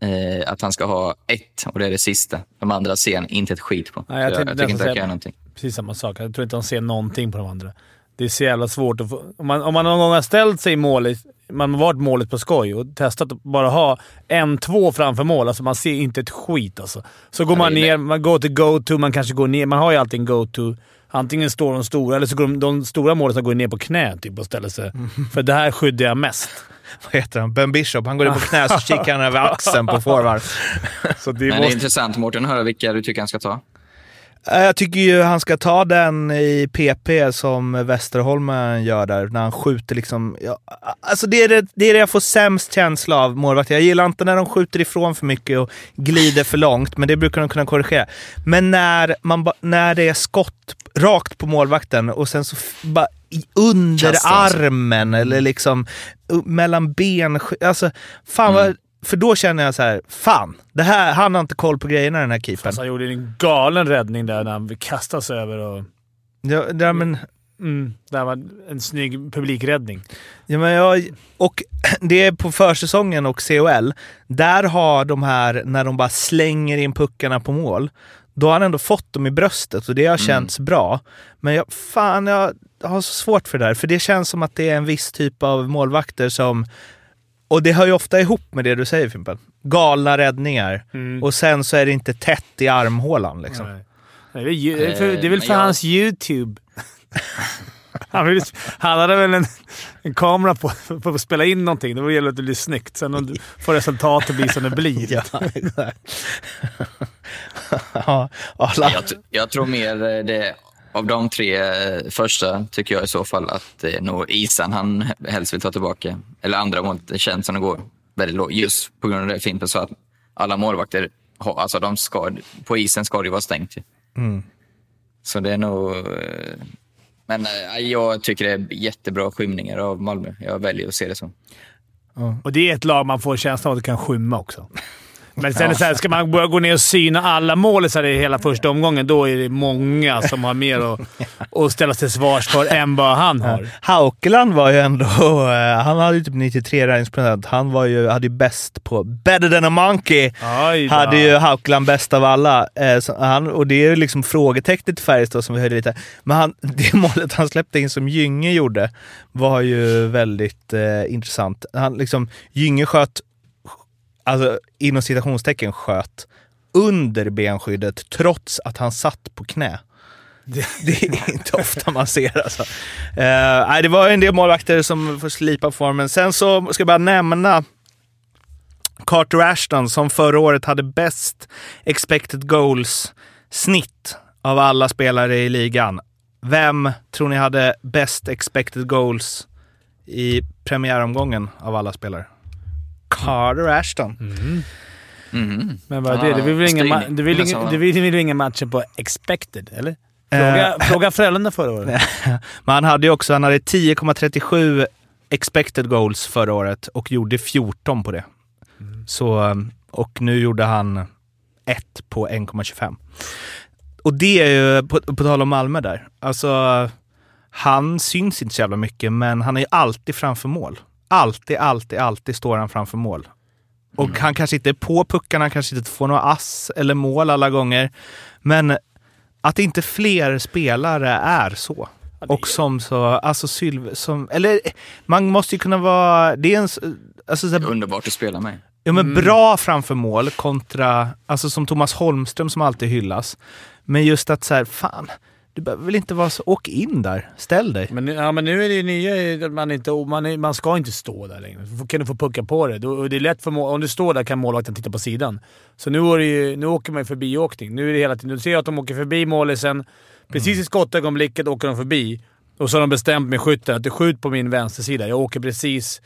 eh, att han ska ha ett och det är det sista. De andra ser han inte ett skit på. Nej, jag tänkte jag, tycker inte jag säga- kan göra någonting. Precis samma sak. Jag tror inte de ser någonting på de andra. Det är så jävla svårt att få... Om man, om man någon gång har ställt sig i mål, man har varit målet på skoj och testat att bara ha en, två framför mål. Alltså man ser inte ett skit alltså. Så går man ner, man går till go-to, man kanske går ner. Man har ju alltid en go-to. Antingen står de stora, eller så går de, de stora målen går ner på knä typ, och ställer sig. För det här skyddar jag mest. Vad heter han? Ben Bishop. Han går ner på knä så kikar han över axeln på forward. Så det Men det är måste, intressant Mårten att höra vilka du tycker han ska ta. Eh, Jag tycker ju han ska ta den i PP som Westerholmen gör där, när han skjuter liksom... Ja, alltså det är det, det är det jag får sämst känsla av målvakter. Jag gillar inte när de skjuter ifrån för mycket och glider för långt, men det brukar de kunna korrigera. Men när, man när det är skott rakt på målvakten och sen så bara under armen eller liksom mellan ben. Alltså, fan vad, För då känner jag så här, fan, det här, han har inte koll på grejerna den här keepern. han gjorde en galen räddning där när han kastade sig över och... Ja, ja, men, Mm, det var en snygg publikräddning. Ja, men jag, och det är på försäsongen och COL. Där har de här, när de bara slänger in puckarna på mål, då har han ändå fått dem i bröstet och det har känts bra. Men jag, fan, jag har så svårt för det där. För det känns som att det är en viss typ av målvakter som... Och det hör ju ofta ihop med det du säger Fimpen. Galna räddningar. Och sen så är det inte tätt i armhålan liksom. Nej. Nej, Det är, ju- det är, för, det är väl för jag- hans YouTube. Han, vill, han hade väl en, en kamera på för att spela in någonting. Det gäller att det blir snyggt. Sen om du får resultatet bli som det blir. Ja, exakt. ja. Jag, jag tror mer eh, det, av de tre eh, första tycker jag i så fall att det är nog Isan han helst vill ta tillbaka. Eller andra målet, det känns som det går väldigt lågt. Just på grund av det Fimpen sa att alla målvakter, alltså de ska, på isen ska det ju vara stängt. ju. Så det är nog... eh, Men eh, jag tycker det är jättebra skymningar av Malmö. Jag väljer att se det så. Och det är ett lag man får känslan av att det kan skymma också. Men sen det så här, ska man börja gå ner och syna alla målisar i hela första omgången, då är det många som har mer att, att ställa sig svars för än vad han har. Haukeland var ju ändå... eh, han hade ju typ 93 räddningsprocent. Han var ju, hade ju bäst på Better than a monkey. Hade ju Haukeland bäst av alla. Eh, så han, och det är ju liksom frågetecknet i Färjestad som vi höjde lite. Men han, det målet han släppte in som Gynge gjorde var ju väldigt eh, intressant. Han liksom, Gynge sköt, alltså inom citationstecken sköt, under benskyddet trots att han satt på knä. Det, det är inte ofta man ser alltså. Nej, det var en del målvakter som får slipa formen. Sen så ska jag bara nämna Carter Ashton som förra året hade bäst expected goals snitt av alla spelare i ligan. Vem tror ni hade bäst expected goals i premiäromgången av alla spelare? Carter Ashton. Mhm. Men vad är det? Det vill väl ingen, det vill ingen, det vill, det vill ingen matcher på expected, eller? Fråga, fråga Frölunda förra året. Men han hade ju också, han hade 10,37 expected goals förra året och gjorde 14 på det. Så, och nu gjorde han ett på 1,25. Och det är ju, på, på tal om Malmö där, alltså han syns inte så jävla mycket, men han är ju alltid framför mål. Alltid, alltid, alltid står han framför mål. Och han kanske inte är på puckarna, han kanske inte får några ass eller mål alla gånger. Men att inte fler spelare är så. Och som så, alltså Sylve, som, eller man måste ju kunna vara, det är en, alltså så här, Underbart att spela med. Ja men bra framför mål kontra, alltså som Thomas Holmström som alltid hyllas. Men just att så här, fan, du behöver väl inte vara så, åk in där, ställ dig. Men, ja, men nu är det ju nya man, inte, man, är, man ska inte stå där längre. Kan du få pucka på det. Det är lätt för mål, om du står där kan målvakten titta på sidan. Så nu, är ju, nu åker man ju förbiåkning. Nu är det hela tiden... Du ser att de åker förbi målisen. Precis i skottögonblicket åker de förbi. Och så har de bestämt med skytten att du skjut på min vänstersida. Jag åker precis...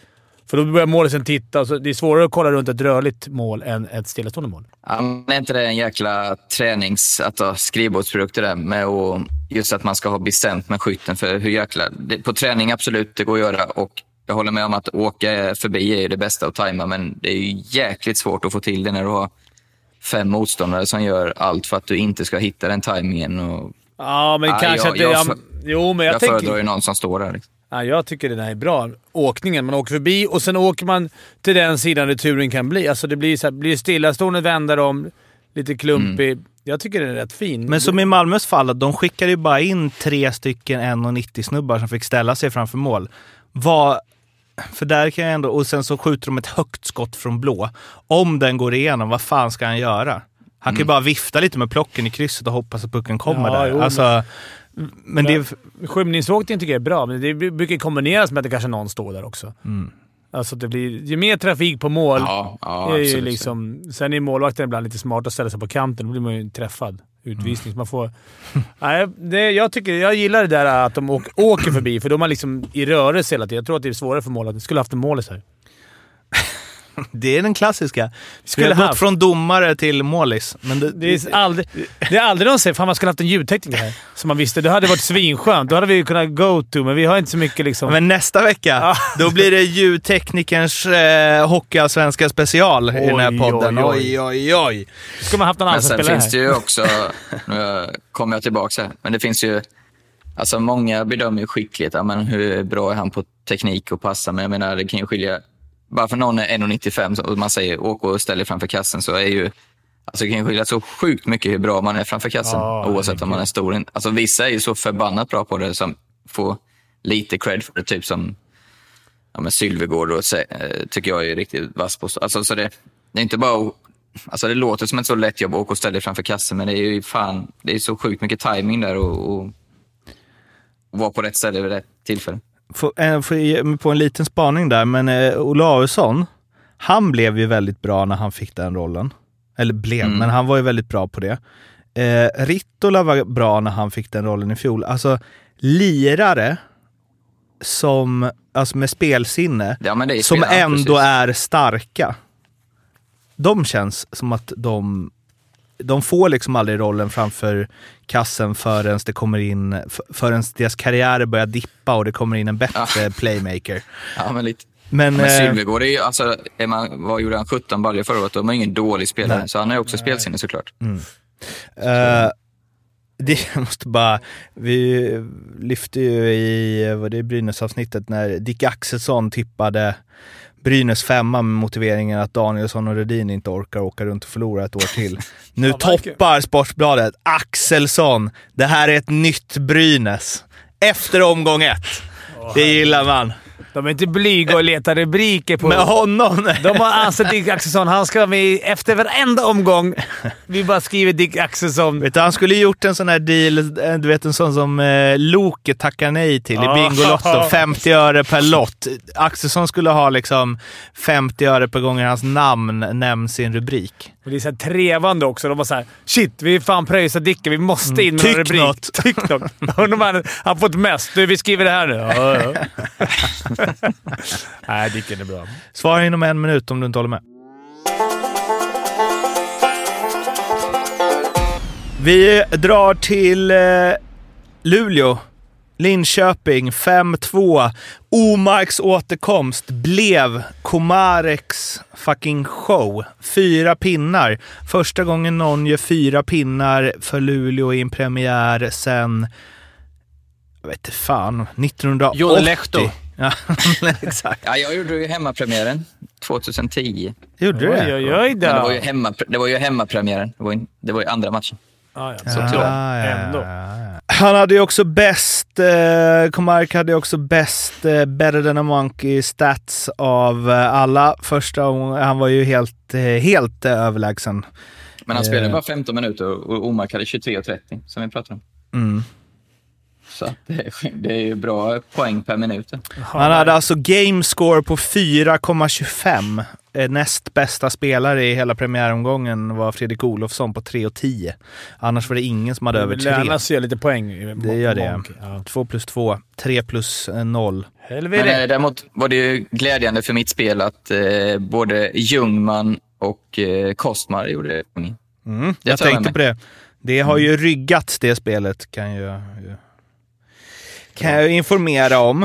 För då börjar målisen titta. Så det är svårare att kolla runt ett rörligt mål än ett stillastående mål. Ja, men är inte det en jäkla tränings, ha skrivbordsprodukt det där med och just att man ska ha bestämt med skytten för hur jäkla... Det, på träning absolut, det går att göra och jag håller med om att åka förbi är det bästa att tajma men det är ju jäkligt svårt att få till det när du har fem motståndare som gör allt för att du inte ska hitta den tajmingen. Och, Ja, men Ja, kanske jag- att det... jag ja, för- jo, men jag, jag tänker... föredrar ju någon som står där. Liksom. Ja, jag tycker det där är bra. Åkningen. Man åker förbi och sen åker man till den sidan returen kan bli. Alltså det blir, så här, blir stillastående, vänder om, lite klumpig. Jag tycker den är rätt fin. Men som i Malmös fall, de skickade ju bara in tre stycken 1,90 snubbar som fick ställa sig framför mål. Vad, För där kan jag ändå... Och sen så skjuter de ett högt skott från blå. Om den går igenom, vad fan ska han göra? Han kan ju bara vifta lite med plocken i krysset och hoppas att pucken kommer Ja, där. jo, alltså, men det är... Skymningsåkning tycker jag är bra, men det brukar kombineras med att det kanske någon står där också. Mm. Alltså det blir, ju mer trafik på mål, Ja, ja är ju absolut. liksom, sen är målvakten ibland lite smart att ställa sig på kanten. Då blir man ju träffad. Utvisning. Så man får... Nej, det, jag, tycker, jag gillar det där att de åker, åker förbi, för då är man liksom i rörelse hela tiden. Jag tror att det är svårare för. Vi skulle haft en målis här. Det är den klassiska. Vi Skulle har gått haft. från domare till målis. Men det, Det är aldrig, det är aldrig någon säger “Fan, man skulle haft en ljudtekniker här”. Som man visste. Det hade varit svinskönt. Då hade vi kunnat go-to, men vi har inte så mycket liksom... Men nästa vecka, då blir det ljudteknikerns eh, hockeyallsvenska special i den här Oj, podden. oj, Oj, oj, oj. Ska man haft någon annan som finns det ju också, nu kommer jag tillbaka här, men det finns ju, alltså många bedömer ju skicklighet. Men hur bra är han på teknik och passa? Men jag menar, det kan ju skilja, bara för någon är 1,95 så- och man säger åk och ställ dig framför kassen så är ju, alltså det kan skilja så sjukt mycket hur bra man är framför kassen Ja, oavsett om man är stor. Alltså vissa är ju så förbannat bra på det som får lite cred för det, typ som ja, men Sylvegård och, eh, tycker jag är riktigt vass på. Alltså, så det, det är inte bara Alltså det låter som ett så lätt jobb att åka och ställa dig framför kassen, men det är ju fan, det är så sjukt mycket timing där och, och, och vara på rätt ställe vid rätt tillfälle. Får, eh, ge mig på en liten spaning där, men eh, Olausson, han blev ju väldigt bra när han fick den rollen. Eller blev, Mm. men han var ju väldigt bra på det. Eh, Rittola var bra när han fick den rollen i fjol. Alltså, lirare som, alltså med spelsinne, Ja, är som ändå precis. är starka. De känns som att de, de får liksom aldrig rollen framför kassen förrän det kommer in, förrän deras karriärer börjar dippa och det kommer in en bättre playmaker. Ja, men lite. Men, Men eh, Sylvegård är ju, alltså, är man, vad gjorde han, 17 baljor förra året? De är ingen dålig spelare, så han ju också spelsinne såklart. eh, det jag måste bara, vi lyfte ju i vad det är, Brynäs-avsnittet när Dick Axelsson tippade Brynäs femma med motiveringen att Danielsson och Rudin inte orkar åka runt och förlora ett år till. Nu toppar Sportbladet Axelsson. Det här är ett nytt Brynäs. Efter omgång ett. Det gillar man. De är inte blyga och letar rubriker på... Med honom. De har ansett Dick Axelsson. Han ska vara med efter varenda omgång. Vi bara skriver Dick Axelsson. Vet du, han skulle gjort en sån här deal, eh, du vet en sån som eh, Loke tackar nej till i. Bingolotto. 50 öre per lott. Axelsson skulle ha liksom 50 öre per gång hans namn nämns i en rubrik. Och det är så här trevande också. De var såhär “Shit, vi är fan pröjsar Dicken. Vi måste in med Tyck en rubrik”. något. Tyck något. Undrar om han har fått mest. Du, vi skriver det här nu. Ja, ja. Nej, Dicken är bra. Svara inom en minut om du inte håller med. Vi drar till eh, Luleå. Linköping 5-2. Omarks återkomst blev Komareks fucking show. Fyra pinnar. Första gången någon gör fyra pinnar för Luleå i en premiär sen, jag vet inte fan, 1980. Jon Lehto. Ja, exakt. Ja, jag gjorde ju hemmapremiären 2010. Gjorde du Oj, det? oj, oj Men det, var då. ju hemma, det var ju hemmapremiären. Det var ju, det var ju andra matchen. Ah, ja. Så Ah, tyvärr. ja, ja, Ändå. ja, ja. Han hade ju också bäst, eh, Comark hade ju också bäst eh, better than a monkey stats av eh, alla. Första han var ju helt, eh, helt eh, överlägsen. Men han spelade Eh. bara 15 minuter och Omark hade 23.30 som vi pratade om. Mm. Så att det, är, det är ju bra poäng per minut. Han hade alltså game score på 4,25. Eh, Näst bästa spelare i hela premiäromgången var Fredrik Olofsson på 3,10. Annars var det ingen som hade över Det 3. lönar sig lite poäng. Det gör det. Monk. Ja. 2 plus 2, 3 plus 0. Men Helvete. eh, däremot var det ju glädjande för mitt spel att eh, både Ljungman och eh, Kostmar gjorde det. Mm, Det jag jag tänkte på det. Det har ju ryggat det spelet kan jag, kan jag informera om.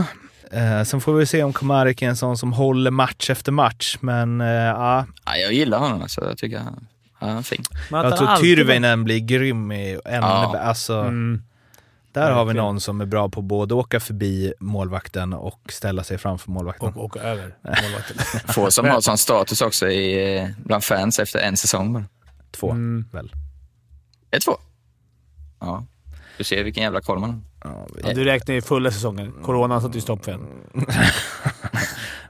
Eh, sen får vi se om Komarek är en sån som håller match efter match. Men eh, ja, Ja, jag gillar honom. Alltså. Jag tycker han, han är fin. Jag tror alltid- Tyrväinen blir grym i ännu Ja. Alltså, Mm. där har vi någon som är bra på både åka förbi målvakten och ställa sig framför målvakten. Och åka över målvakten. Få som har sån status också i, eh, bland fans efter en säsong bara. Två, Mm. väl? Är det två? Ja. Du ser vilken jävla koll man har. Ja, Ja, du räknar ju fulla säsongen. Coronan satte ju stopp för en.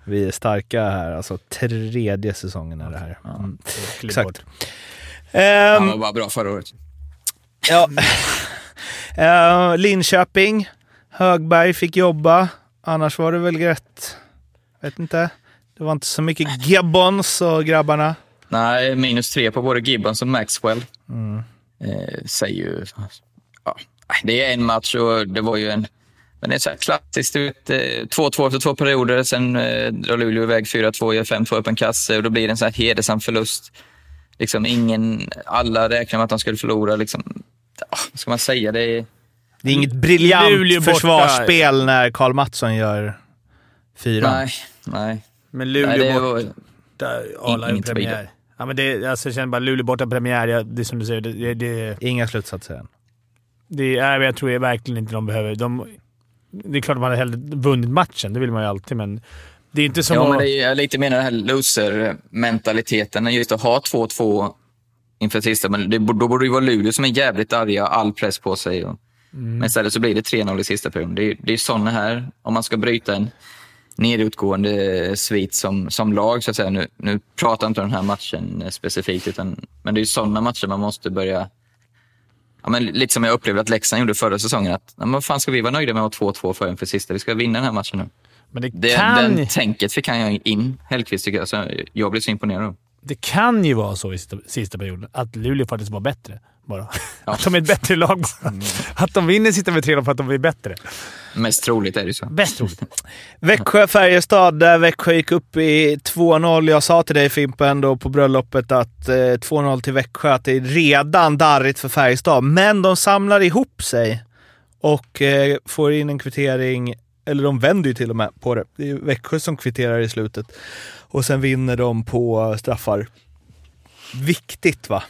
Vi är starka här. Alltså tredje säsongen är det här. Mm. Klipp Exakt. Han var bara bra förra året. Ja. Eh, Linköping. Högberg fick jobba. Annars var det väl rätt. Vet inte. Det var inte så mycket Gibbons och grabbarna. Nej, minus tre på både Gibbons och Maxwell. Eh, säger ju... Ja, det är en match och det var ju en... Men det är så här klassiskt. du vet, eh, 2-2 efter två perioder. Sen eh, drar Luleå iväg 4-2, gör 5-2 upp en kasse och då blir det en så här hedersam förlust. Liksom ingen, alla räknar med att de skulle förlora. Liksom, vad ska man säga? Det är, Det är inget briljant försvarsspel när Karl Mattsson gör fyra. nej, nej. Men nej Luleå det borta. var, Ingen premiär. Ja, men det, alltså, jag känner bara Luleå borta premiär. Ja, det är som du säger. Det, det, det, Inga slutsatser än. Det är, jag tror verkligen inte de behöver. De, det är klart de hade hellre vunnit matchen. Det vill man ju alltid, men det är inte som ja, att... men det är, lite menar den här loser-mentaliteten. Just att ha 2-2 inför sista, men det, då borde det vara Luleå som är jävligt arga, all press på sig. Och, Men istället så blir det 3-0 i sista perioden. Det, är- det är sådana här, om man ska bryta en nedåtgående svit som, som lag, så att säga. Nu, nu pratar jag inte om den här matchen specifikt, utan, men det är sådana matcher man måste börja... Ja, men lite som jag upplevde att Leksand gjorde förra säsongen. Att, ja, men vad fan ska vi vara nöjda med att ha 2-2 för inför sista? Vi ska vinna den här matchen nu. Men det Det, kan, Den tänket fick han in, Hellkvist, tycker jag. Så jag blev så imponerad. det kan ju vara så i sista, sista perioden att Luleå faktiskt var bättre. Bara. Att de är ett bättre lag bara. Att de vinner sista med 3 för att de är bättre. Mest troligt är det så. Bäst troligt. Växjö-Färjestad, där Växjö gick upp i 2-0. Jag sa till dig Fimpen då på bröllopet att eh, 2-0 till Växjö, att det är redan darrigt för Färjestad. Men de samlar ihop sig och eh, får in en kvittering, eller de vänder ju till och med på det. Det är Växjö som kvitterar i slutet. Och sen vinner de på straffar. Viktigt va?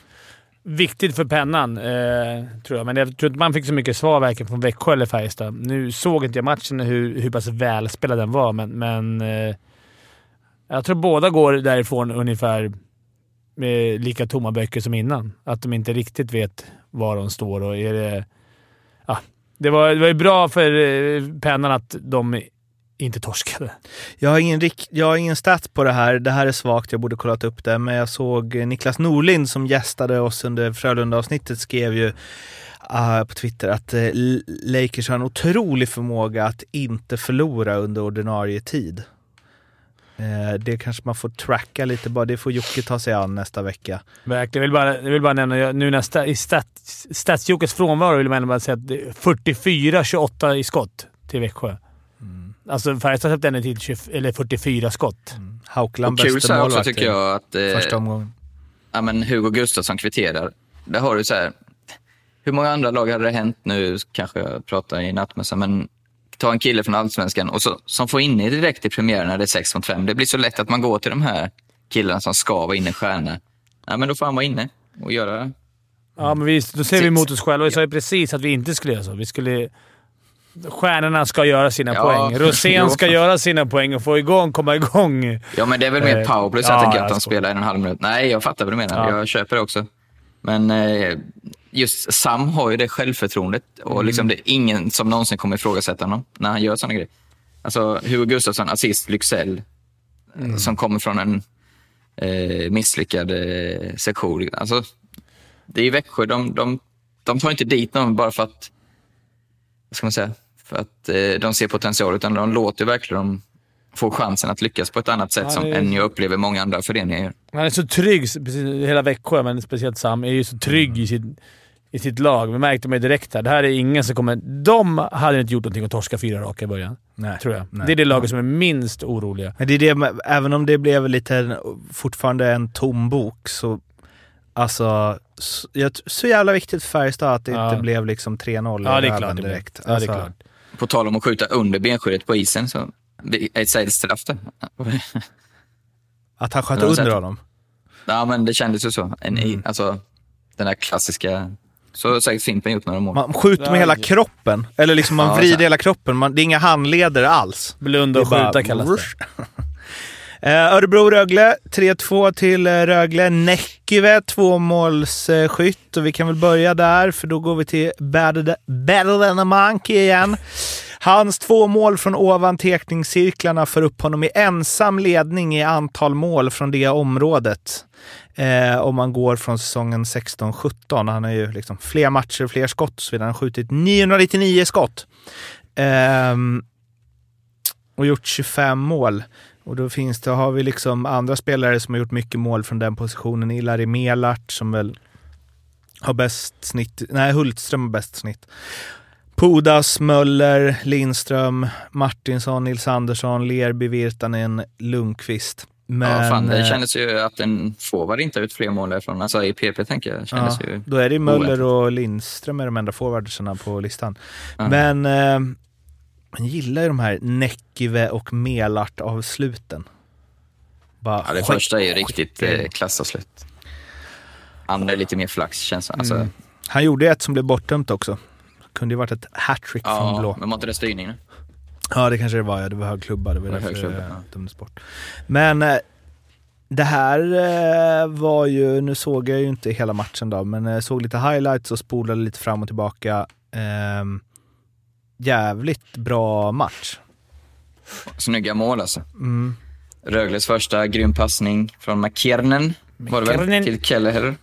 Viktigt för pennan, eh, tror jag. Men jag tror inte man fick så mycket svar varken från Växjö eller Färjestad. Nu såg inte jag matchen hur, hur pass välspelad den var, men, men eh, jag tror båda går därifrån ungefär med lika tomma böcker som innan. Att de inte riktigt vet var de står och är det... Ja, det, var, det var ju bra för eh, pennan att de inte torskade. Jag har, ingen rik- jag har ingen stat på det här. Det här är svagt, jag borde kollat upp det. Men jag såg Niklas Norlind som gästade oss under Frölunda-avsnittet skrev ju ah, på Twitter att L- Lakers har en otrolig förmåga att inte förlora under ordinarie tid. Eh, det kanske man får tracka lite bara. Det får Jocke ta sig an nästa vecka. Verkligen. Jag vill bara, jag vill bara nämna, nu nästa, i stats, Statsjokes frånvaro vill man bara säga att det är 44-28 i skott till Växjö. Alltså Färjestad släppte ändå till 20, eller 44 skott. Haukland så här också målvakt tycker jag att eh, Första omgången. ja, men Hugo Gustafsson kvitterar. Där har du så här, hur många andra lag hade det hänt nu, kanske jag pratar i nattmössa, men ta en kille från Allsvenskan och så, som får in i direkt i premiären när det är 6 mot 5. Det blir så lätt att man går till de här killarna som ska vara inne i stjärna. Ja, men då får han vara inne och göra... Ja, men vi, då ser vi emot oss själva. Vi sa ju precis att vi inte skulle göra så. Vi skulle... Stjärnorna ska göra sina Ja, poäng. Rosén ska göra sina poäng och få igång, komma igång. Ja, men det är väl mer Eh, powerplay så ja, att skojar. spelar en och en halv minut. Nej, jag fattar vad du menar. Ja. Jag köper det också. Men eh, just Sam har ju det självförtroendet och Mm. liksom det är ingen som någonsin kommer ifrågasätta honom när han gör sådana grejer. Alltså Hugo Gustafsson, assist, Lycksell, Mm. som kommer från en eh, misslyckad eh, sektion. Alltså, det är ju Växjö, de, de, de tar inte dit någon bara för att, vad ska man säga, för att eh, de ser potential, utan de låter verkligen dem få chansen att lyckas på ett annat sätt Ja, som är- än jag upplever många andra föreningar gör. Han är så trygg, precis, hela Växjö, men speciellt Sam, är ju så trygg i sitt, i sitt lag. Vi märkte mig direkt här. Det här är ingen som kommer... De hade inte gjort någonting att torska fyra raka i början. Nej. Tror jag. Nej. Det är det laget som är minst oroliga. Men det är det, även om det blev lite fortfarande en tom bok så Alltså, så, så jävla viktigt för Färjestad att det Ja. inte blev liksom 3-0 i Ja, det är röven det direkt. Ja, det är Alltså, klart. På tal om att skjuta under benskyddet på isen, så ett ett straff där. Att han sköt Ja, under honom. Ja, men det kändes ju så. En, i- Alltså, den där klassiska... Så har säkert Fimpen gjort några mål. Man skjuter med hela kroppen. Eller liksom man Ja, vrider hela kroppen. Man, det är inga handleder alls. Blunda och Det är bara- skjuta kallas det. Eh, Örebro-Rögle, 3-2 till eh, Rögle. Näckyve, tvåmålsskytt. Och vi kan väl börja där, för då går vi till Battle, and a Monkey igen. Hans två mål från ovan teckningscirklarna för upp honom i ensam ledning i antal mål från det området. Eh, om man går från säsongen 16-17. Han har ju liksom fler matcher, fler skott och så vidare. Han har skjutit 999 skott. Eh, och gjort 25 mål. Och då finns det, har vi liksom andra spelare som har gjort mycket mål från den positionen. Ilari Melart som väl har bäst snitt. Nej, Hultström har bäst snitt. Pudas, Möller, Lindström, Martinsson, Nils Andersson, Lerby, Virtanen, Lundqvist. Men, ja, fan, det eh, kändes ju att en forward inte har ut fler mål därifrån. Alltså i PP tänker jag. Kändes ja, ju då är det Möller oväntat. och Lindström är de enda forwardsarna på listan. Ja. Men eh, man gillar ju de här Näckive och Melart-avsluten. Bara Ja, det första är ju riktigt eh, klassavslut. Andra är lite mer flax känns det. Alltså, Mm. Han gjorde ett som blev bortdömt också. Kunde ju varit ett hattrick från ja, blå. men var inte det styrning nu? Ja, det kanske det var. Ja. Det var hög klubba. Det var Det var därför det ja. dömdes bort. Men eh, det här eh, var ju, nu såg jag ju inte hela matchen då, men jag såg lite highlights och spolade lite fram och tillbaka. Ehm, jävligt bra match. Snygga mål alltså. Mm. Rögles första grym passning från McKiernan var det väl, till Kelleher.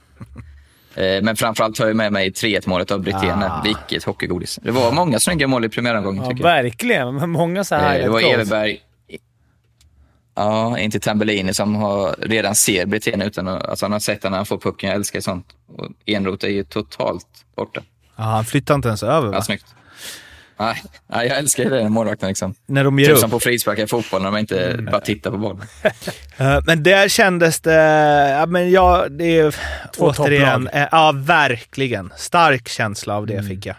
Eh, Men framförallt tar jag med mig 3-1 målet av Brithén. Ah. Vilket hockeygodis. Det var många snygga mål i premiäromgången Ja, tycker jag. verkligen. Många så här Eh, Det var. Everberg, ja, inte Tambellini som har, redan ser Brithén utan att, alltså han har sett när han får pucken. Jag älskar sånt. Och Enroth är ju totalt borta. Ja, han flyttade inte ens över va? Ja, snyggt. Nej, nej, jag älskar ju det, målvakten liksom. När de ger Typ upp. som på frisparkar i fotboll när de inte Mm. bara tittar på bollen. Eh, Men där kändes det, ja men ja, det är Två återigen, topplag. eh, ja verkligen. Stark känsla av det fick jag.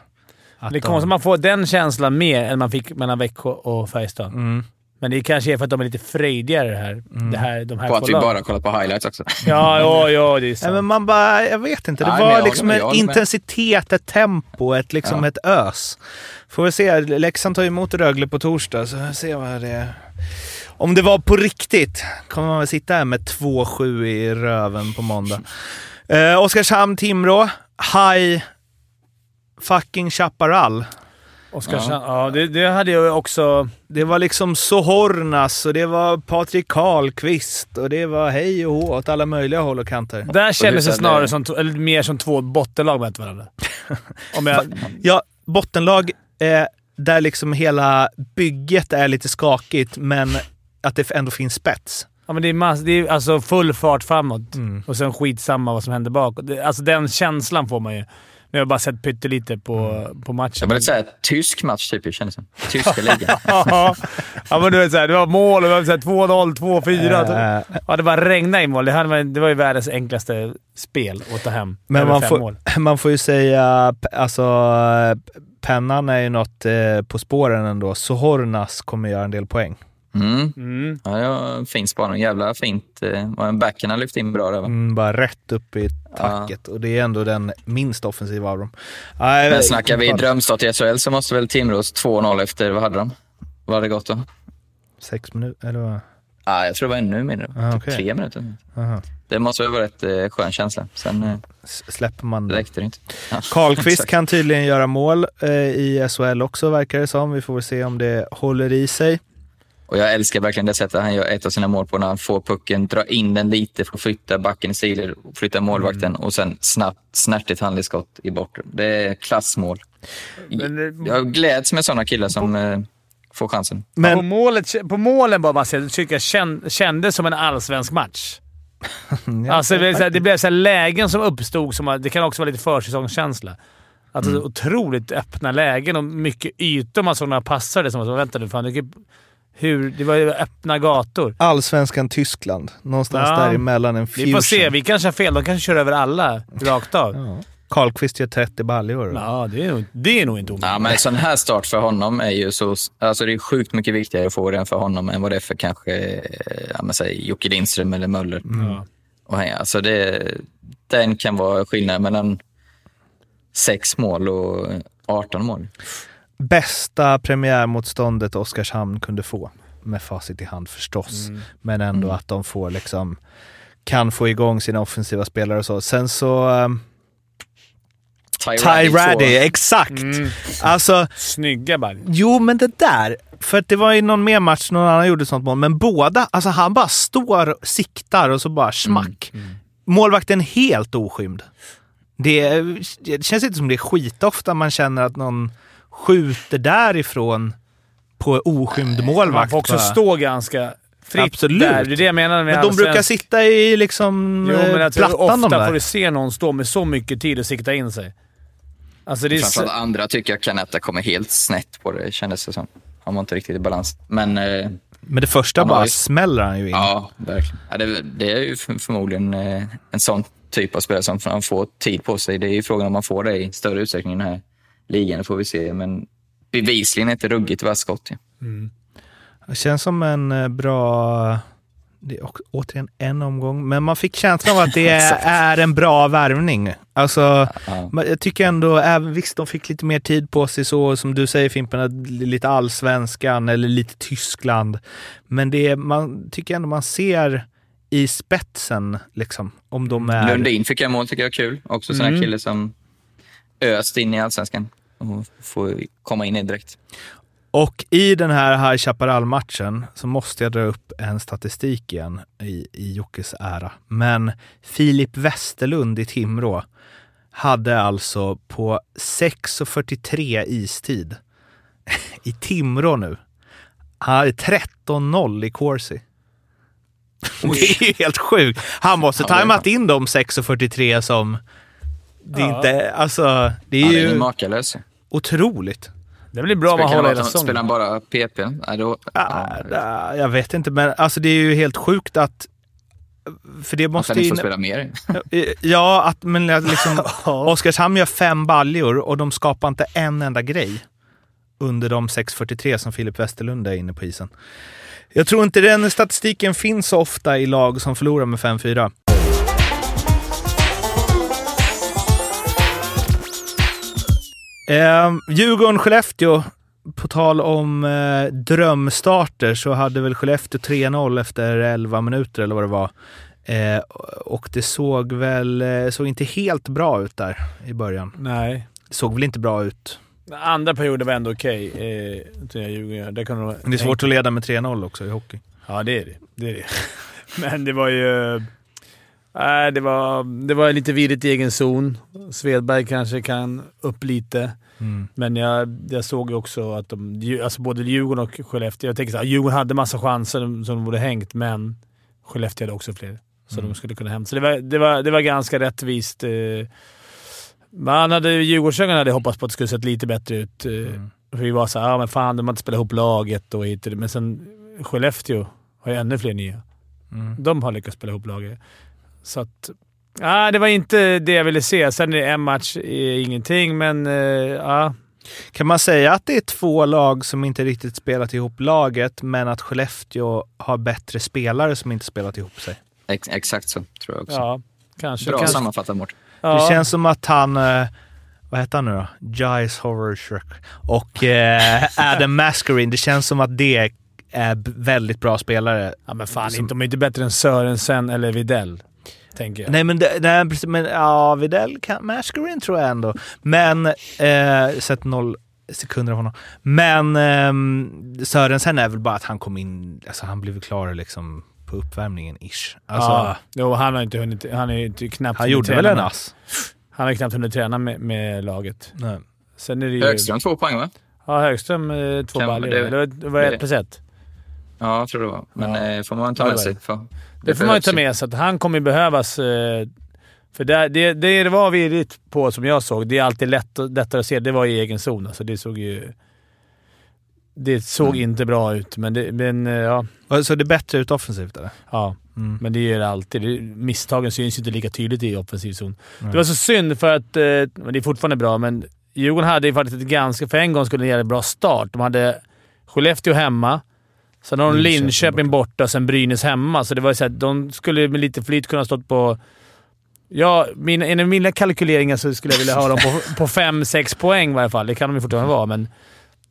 Att Det är konstigt att man får den känslan mer än man fick mellan Växjö och Färjestad. Mm. Men det kanske är för att de är lite frejdigare här. Det här de här På att två vi bara kollar på highlights också. Ja, ja, ja, det är sant. men man bara, jag vet inte. Det Nej, var jag liksom en intensitet, ett tempo, ett, liksom Ja. ett ös. Får vi se. Leksand tar emot Rögle på torsdag, så jag ser vad det är. Om det var på riktigt kommer man väl sitta här med 2-7 i röven på måndag. Eh, Oskarshamn-Timrå. High fucking Chaparral. Oskarshamn. Ja, det, det hade jag också... Det var liksom Sohornas och det var Patrik Karlqvist och det var hej och hå åt alla möjliga håll och kanter. Där kändes det snarare som, eller mer som två bottenlag mötte varandra. Om jag, Ja, bottenlag eh, där liksom hela bygget är lite skakigt, men att det ändå finns spets. ja, men det, är mass, det är alltså full fart framåt Mm. och sen skitsamma vad som händer bakåt. Alltså den känslan får man ju. Nu har jag bara sett pyttelite på, på matchen. Jag började säga tysk match typ, kändes det som. Tyska ligan. ja, men du vet, så här, det var mål och det var så här 2-0, 2-4. Eh, Ja, det bara regnade in mål. Det, varit- det var ju världens enklaste spel att ta hem. Men man fem får, mål. man får ju säga, alltså pennan är ju något eh, på spåren ändå. Sohornas kommer göra en del poäng. Mm. Mm. Ja, ja, fin spaning. Jävla fint. eh, backen har lyft in bra där va? Mm, bara rätt upp i tacket och det är ändå den minst offensiva av dem. Nej, Men snackar vi drömstart i SHL så måste väl Timrås 2-0 efter, vad hade de? Vad hade det gått då? Sex minuter, eller vad? Ah, jag tror det var ännu mindre. Ah, Typ okej. Tre minuter. Aha. Det måste väl vara ett eh, skön känsla. Sen eh, Släpper man det? räckte det inte. Ja, Karlqvist kan tydligen göra mål eh, i SHL också verkar det som. Vi får väl se om det håller i sig. Och jag älskar verkligen det sättet han gör ett av sina mål på när han får pucken, drar in den lite för att flytta backen i sidled, flytta målvakten Mm. och sen snabbt, snärtigt handledsskott i bortre. Det är klassmål. Men, eh, Jag gläds med sådana killar som eh, får chansen. på, Men målet, på målen bara man ser, tycker jag känn, kändes som en allsvensk match. Alltså, det blev, så här, det blev så här lägen som uppstod. Som, det kan också vara lite försäsongskänsla. Alltså, Mm. Otroligt öppna lägen och mycket ytor. Man såg några passare som var så vänta nu, fan, det, hur, det var ju öppna gator. Allsvenskan Tyskland. Någonstans Ja. däremellan en fusion. Vi får se. Vi kanske har fel. De kanske kör över alla rakt av. Ja. Karlqvist gör 30 baljor. Ja, det är nog, det är nog inte omöjligt. Ja, men en sån här start för honom är ju så... Alltså det är sjukt mycket viktigare att få den för honom än vad det är för kanske eh, ja, men säg Jocke Lindström eller Möller. Ja. Och alltså det, den kan vara skillnaden mellan sex mål och 18 mål. Bästa premiärmotståndet Oskarshamn kunde få. Med facit i hand förstås. Mm. Men ändå Mm. att de får liksom kan få igång sina offensiva spelare och så. Sen så... eh, Raddy Raddy, exakt. Mm. Alltså, Snygga baljor. jo men det där. För det var i någon mer match någon annan gjorde sånt mål, men båda, alltså han bara står, siktar och så bara smack. Målvakten helt oskymd. Det, det känns inte som det är skitofta man känner att någon skjuter därifrån på oskymd målvakt. Man får också bara. stå ganska fritt Absolut. där. Det är det jag menar med Men de brukar allsvensk- sitta i liksom Jo, men jag tror plattan de ofta får du se någon stå med så mycket tid och sikta in sig. Alltså det är... Framförallt Så, andra tycker jag Canetta kommer helt snett på det, kändes det som. Han var inte riktigt i balans. Men eh, Men det första bara ju- smäller han ju in. ja, verkligen. Ja, det, det är ju för, förmodligen eh, en sån typ av spelare som han får tid på sig. Det är ju frågan om man får det i större utsträckning i den här ligan, får vi se. Men bevisligen ett ruggigt vasskott. Ja. Det känns som en eh, bra... Det är återigen en omgång, men man fick känslan av att det är, en bra värvning. Alltså, Ja. jag tycker ändå, även visst de fick lite mer tid på sig, så som du säger Fimpen, lite allsvenskan eller lite Tyskland. Men det man tycker ändå man ser i spetsen, liksom, om de är... Lundin fick jag mål, tycker jag är kul. Också sån här Mm. kille som öst in i allsvenskan och får komma in i direkt. Och i den här High Chaparral-matchen så måste jag dra upp en statistik igen i, i Jockes ära. Men Filip Westerlund i Timrå hade alltså på 6.43 istid i Timrå nu. Han hade 13-0 i Corsi. Det är ju helt sjukt. Han måste tajmat in de 6.43 som... Det är Ja. inte... Alltså, det är Han är ju ju makalös. Otroligt. det blir bra om man håller hela bara- Spelar säsongen. han bara PP? Nej, då, Ah, ja, jag vet inte, men alltså det är ju helt sjukt att... För det att måste han inte får spela mer. Ja, att, men att liksom, Oskarshamn gör fem baljor och de skapar inte en enda grej under de 6.43 som Filip Westerlund är inne på isen. Jag tror inte den statistiken finns så ofta i lag som förlorar med 5-4. Eh, Djurgården-Skellefteå, på tal om eh, drömstarter så hade väl Skellefteå 3-0 efter 11 minuter eller vad det var. Eh, och det såg väl eh, såg inte helt bra ut där i början. Nej. Det såg väl inte bra ut. Andra perioden var ändå okej. Eh, tror jag Djurgården. Där kan de, Men det är svårt att leda med 3-0 också i hockey. Ja, det är det. det, är det. Men det var ju... Nej, det var, det var lite virrigt i egen zon. Svedberg kanske kan upp lite. Men jag, jag såg ju också att de, alltså både Djurgården och Skellefteå... Jag tänker så här, Djurgården hade massa chanser som de borde hängt, men Skellefteå hade också fler. Så de skulle kunna hämta. Så det var, det var, det var ganska rättvist. eh. Man hade, Djurgårdsögon hade hoppats på att det skulle sett lite bättre ut. eh, För vi var såhär, ja men fan, de har inte spelat ihop laget och hit. Men sen Skellefteå har ju ännu fler nya. De har lyckats spela ihop laget. Så att... Ja, det var inte det jag ville se. Sen är det en match är ingenting, men eh, ja. Kan man säga att det är två lag som inte riktigt spelat ihop laget, men att Skellefteå har bättre spelare som inte spelat ihop sig? Ex, exakt så, tror jag också. Ja, kanske. Bra kanske. sammanfattat, Mårten. Ja. Det känns som att han, eh, vad heter han nu då? Giles Horrorstruck och eh, Adam Mascarin. Det känns som att det är väldigt bra spelare. Ja, men fan, Som- inte, de är inte bättre än Sörensen eller Videll, tänker jag. Nej, men, nej, men ja, Videll kan, Mascarin tror jag ändå. Men, eh, sett noll sekunder av honom. Men eh, Sörensen är väl bara att han kom in, alltså han blev klar liksom på uppvärmningen ish. Alltså, ja, jo, han har inte hunnit... Han är ju inte knappt han hunnit gjorde väl träna en med- ass? Han har knappt hunnit träna med, med laget. Nej. Sen är det ju... Högström två poäng, va? Ja, Högström eh, två baljor. det- var ett plus ett. Ja, jag tror det var. Men Ja. eh, får man ta det med sig. det. För, Det får man ju ta med sig. att Han kommer ju behövas. eh, För det, det, det det var virrigt på, som jag såg, det är alltid lätt, lättare att se. Det var i egen zon. Alltså det såg ju... Det såg Mm. inte bra ut, men, det, men eh, ja. Så det är bättre ut offensivt eller? ja. Mm. Men det är det alltid. Det, misstagen syns ju inte lika tydligt i offensiv zon. Nej. Det var så synd för att... Men det är fortfarande bra, men Djurgården hade ju faktiskt ett ganska... För en gång skulle det göra bra start. De hade Skellefteå hemma. Sen har de Linköping Linköping borta och sen Brynäs hemma. Så det var ju så att de skulle med lite flyt kunna stått på... Ja, mina, enligt mina kalkyleringar så skulle jag vilja ha dem på, på 5-6 poäng i varje fall. Det kan de ju fortfarande vara, men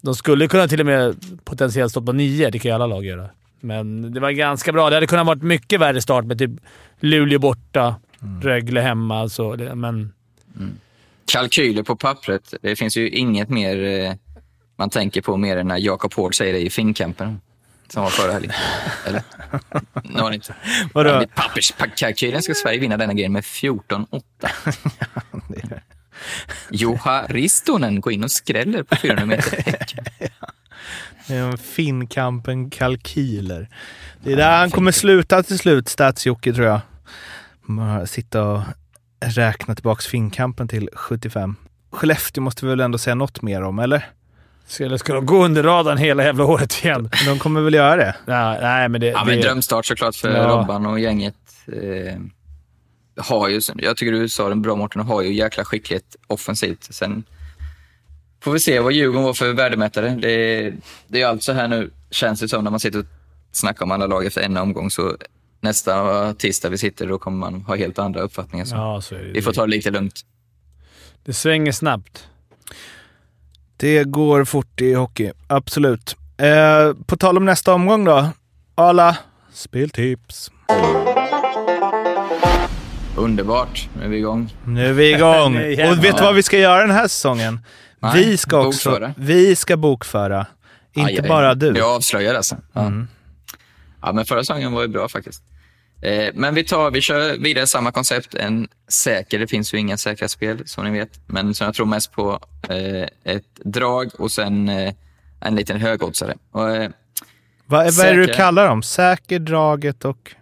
de skulle kunna till och med potentiellt stått på 9. Det kan ju alla lag göra. Men det var ganska bra. Det hade kunnat varit mycket värre start med typ Luleå borta, Rögle hemma. Så det, men kalkyler på pappret. Det finns ju inget mer eh, man tänker på mer än när Jakob Hård säger det i Finnkampen. Som var förra helgen. Eller? Det var det inte. Vadå? Enligt papperskalkylen ska Sverige vinna denna grejen med 14-8. Joha Ristonen går in och skräller på 400 meter häck. Finnkampen kalkyler. Det är där han kommer sluta till slut, Stats-Jocke, tror jag. Sitta och räkna tillbaks Finnkampen till 75. Skellefteå måste vi väl ändå säga något mer om, eller? Så Eller ska de gå under radarn hela jävla året igen? De kommer väl göra det? Nej, nej men det... Ja, men det drömstart såklart för Ja. Robban och gänget. Eh, har ju, jag tycker du sa det bra Mårten, har ju jäkla skicklighet offensivt. Sen får vi se vad Djurgården var för värdemätare. Det, det är alltså här nu, känns det som, när man sitter och snackar om alla lag efter en omgång. Så nästa tisdag vi sitter, då kommer man ha helt andra uppfattningar. Så ja, så är det. vi får ta det lite lugnt. Det svänger snabbt. Det går fort i hockey, absolut. Eh, på tal om nästa omgång då. Ala, speltips. Underbart, nu är vi igång. Nu är vi igång. Och vet du vad vi ska göra den här säsongen? Nej, vi ska också... bokföra. Vi ska bokföra. Inte Aj, aj, bara du. Jag avslöjar alltså. Ja. Mm. ja, men förra säsongen var ju bra faktiskt. Eh, men vi, tar, vi kör vidare samma koncept. En säker, det finns ju inga säkra spel som ni vet. Men som jag tror mest på, eh, ett drag och sen eh, en liten högoddsare. Och, Vad, vad är det du kallar dem? Säker, draget och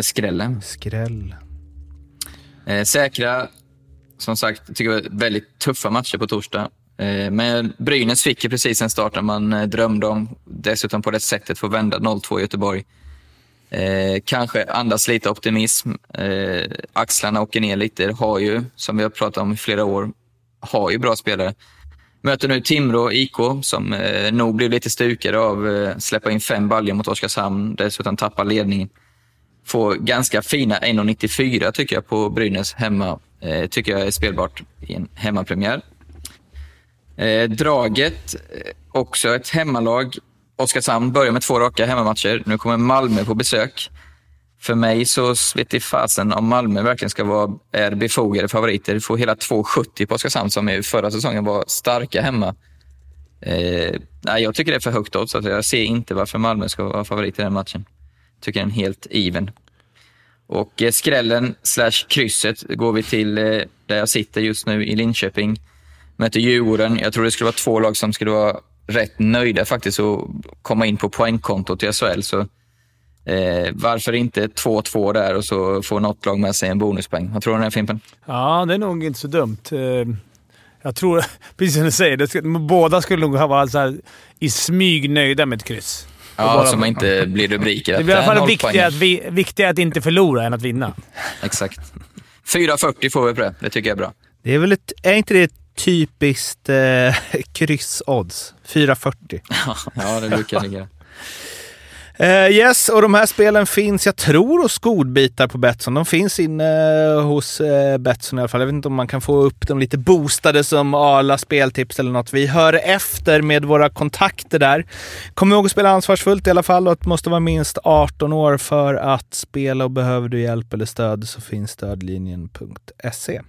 skrällen. skräll. Säkra, som sagt, tycker jag väldigt tuffa matcher på torsdag. Men Brynäs fick ju precis en start man drömde om. Dessutom på det sättet få vända 0-2 i Göteborg. Eh, kanske andas lite optimism. Eh, axlarna åker ner lite. Har ju, som vi har pratat om i flera år, har ju bra spelare. Möter nu Timrå IK som eh, nog blev lite stukade av eh, släppa in fem baljor mot Oskarshamn. Dessutom tappar ledningen får ganska fina 1,94 tycker jag på Brynäs hemma. Eh, tycker jag är spelbart i en hemmapremiär. Eh, draget, eh, också ett hemmalag. Oskarshamn börjar med två raka hemmamatcher. Nu kommer Malmö på besök. För mig så vet i fasen om Malmö verkligen ska vara är befogade favoriter. Får hela 2,70 på Oskarshamn som ju förra säsongen var starka hemma. Eh, nej, jag tycker det är för högt odds. Alltså jag ser inte varför Malmö ska vara favorit i den matchen. Tycker den är helt even. Och eh, skrällen slash krysset går vi till eh, där jag sitter just nu i Linköping. Möter Djurgården. Jag tror det skulle vara två lag som skulle vara rätt nöjda faktiskt och komma in på poängkontot i SHL. Så eh, varför inte 2-2 där och så får något lag med sig en bonuspoäng. Vad tror du om den här Fimpen? Ja, det är nog inte så dumt. Eh, Jag tror, precis som du säger, det ska, båda skulle nog vara så här, i smyg nöjda med ett kryss. Ja, bara- så man inte blir rubriker. Det blir i alla att, fall viktigare att, vi, viktigare att inte förlora än att vinna. Exakt. 4,40 får vi på det. Det tycker jag är bra. Det är väl ett, är inte det ett typiskt eh, kryssodds? 440. Ja, det brukar ligga. Eh, yes, och de här spelen finns, jag tror, hos godbitar på Betsson. De finns inne hos eh, Betsson i alla fall. Jag vet inte om man kan få upp dem lite boostade som Arla speltips eller något. Vi hör efter med våra kontakter där. Kom ihåg att spela ansvarsfullt i alla fall och att måste vara minst 18 år för att spela och behöver du hjälp eller stöd så finns stödlinjen.se.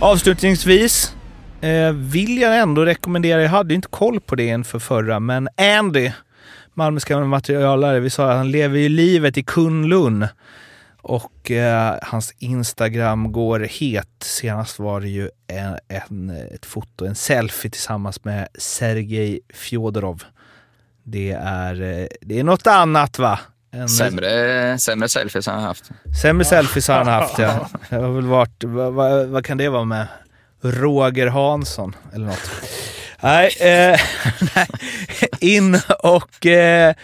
Avslutningsvis eh, vill jag ändå rekommendera, jag hade inte koll på det inför förra, men Andy, Malmös gamla materialare, vi sa att han lever ju livet i Kunlun. Och eh, hans Instagram går het. Senast var det ju en, en, ett foto, en selfie tillsammans med Sergej Fjodorov. Det är, eh, det är något annat va? En, Sämre, sämre selfies har han haft. Sämre selfies har han haft ja. Det har väl varit, vad, vad, vad kan det vara med? Roger Hansson eller något. Nej, eh, nej. in och eh,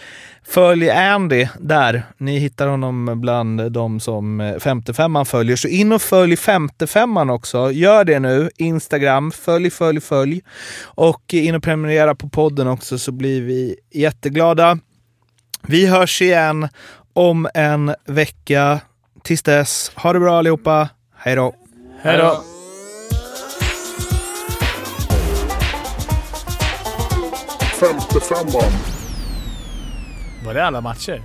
följ Andy där. Ni hittar honom bland de som eh, 55an följer. Så in och följ 55an också. Gör det nu. Instagram, följ, följ, följ. Och in och prenumerera på podden också så blir vi jätteglada. Vi hörs igen om en vecka. Tills dess, ha det bra allihopa. Hej då! Hej då! Var det alla matcher?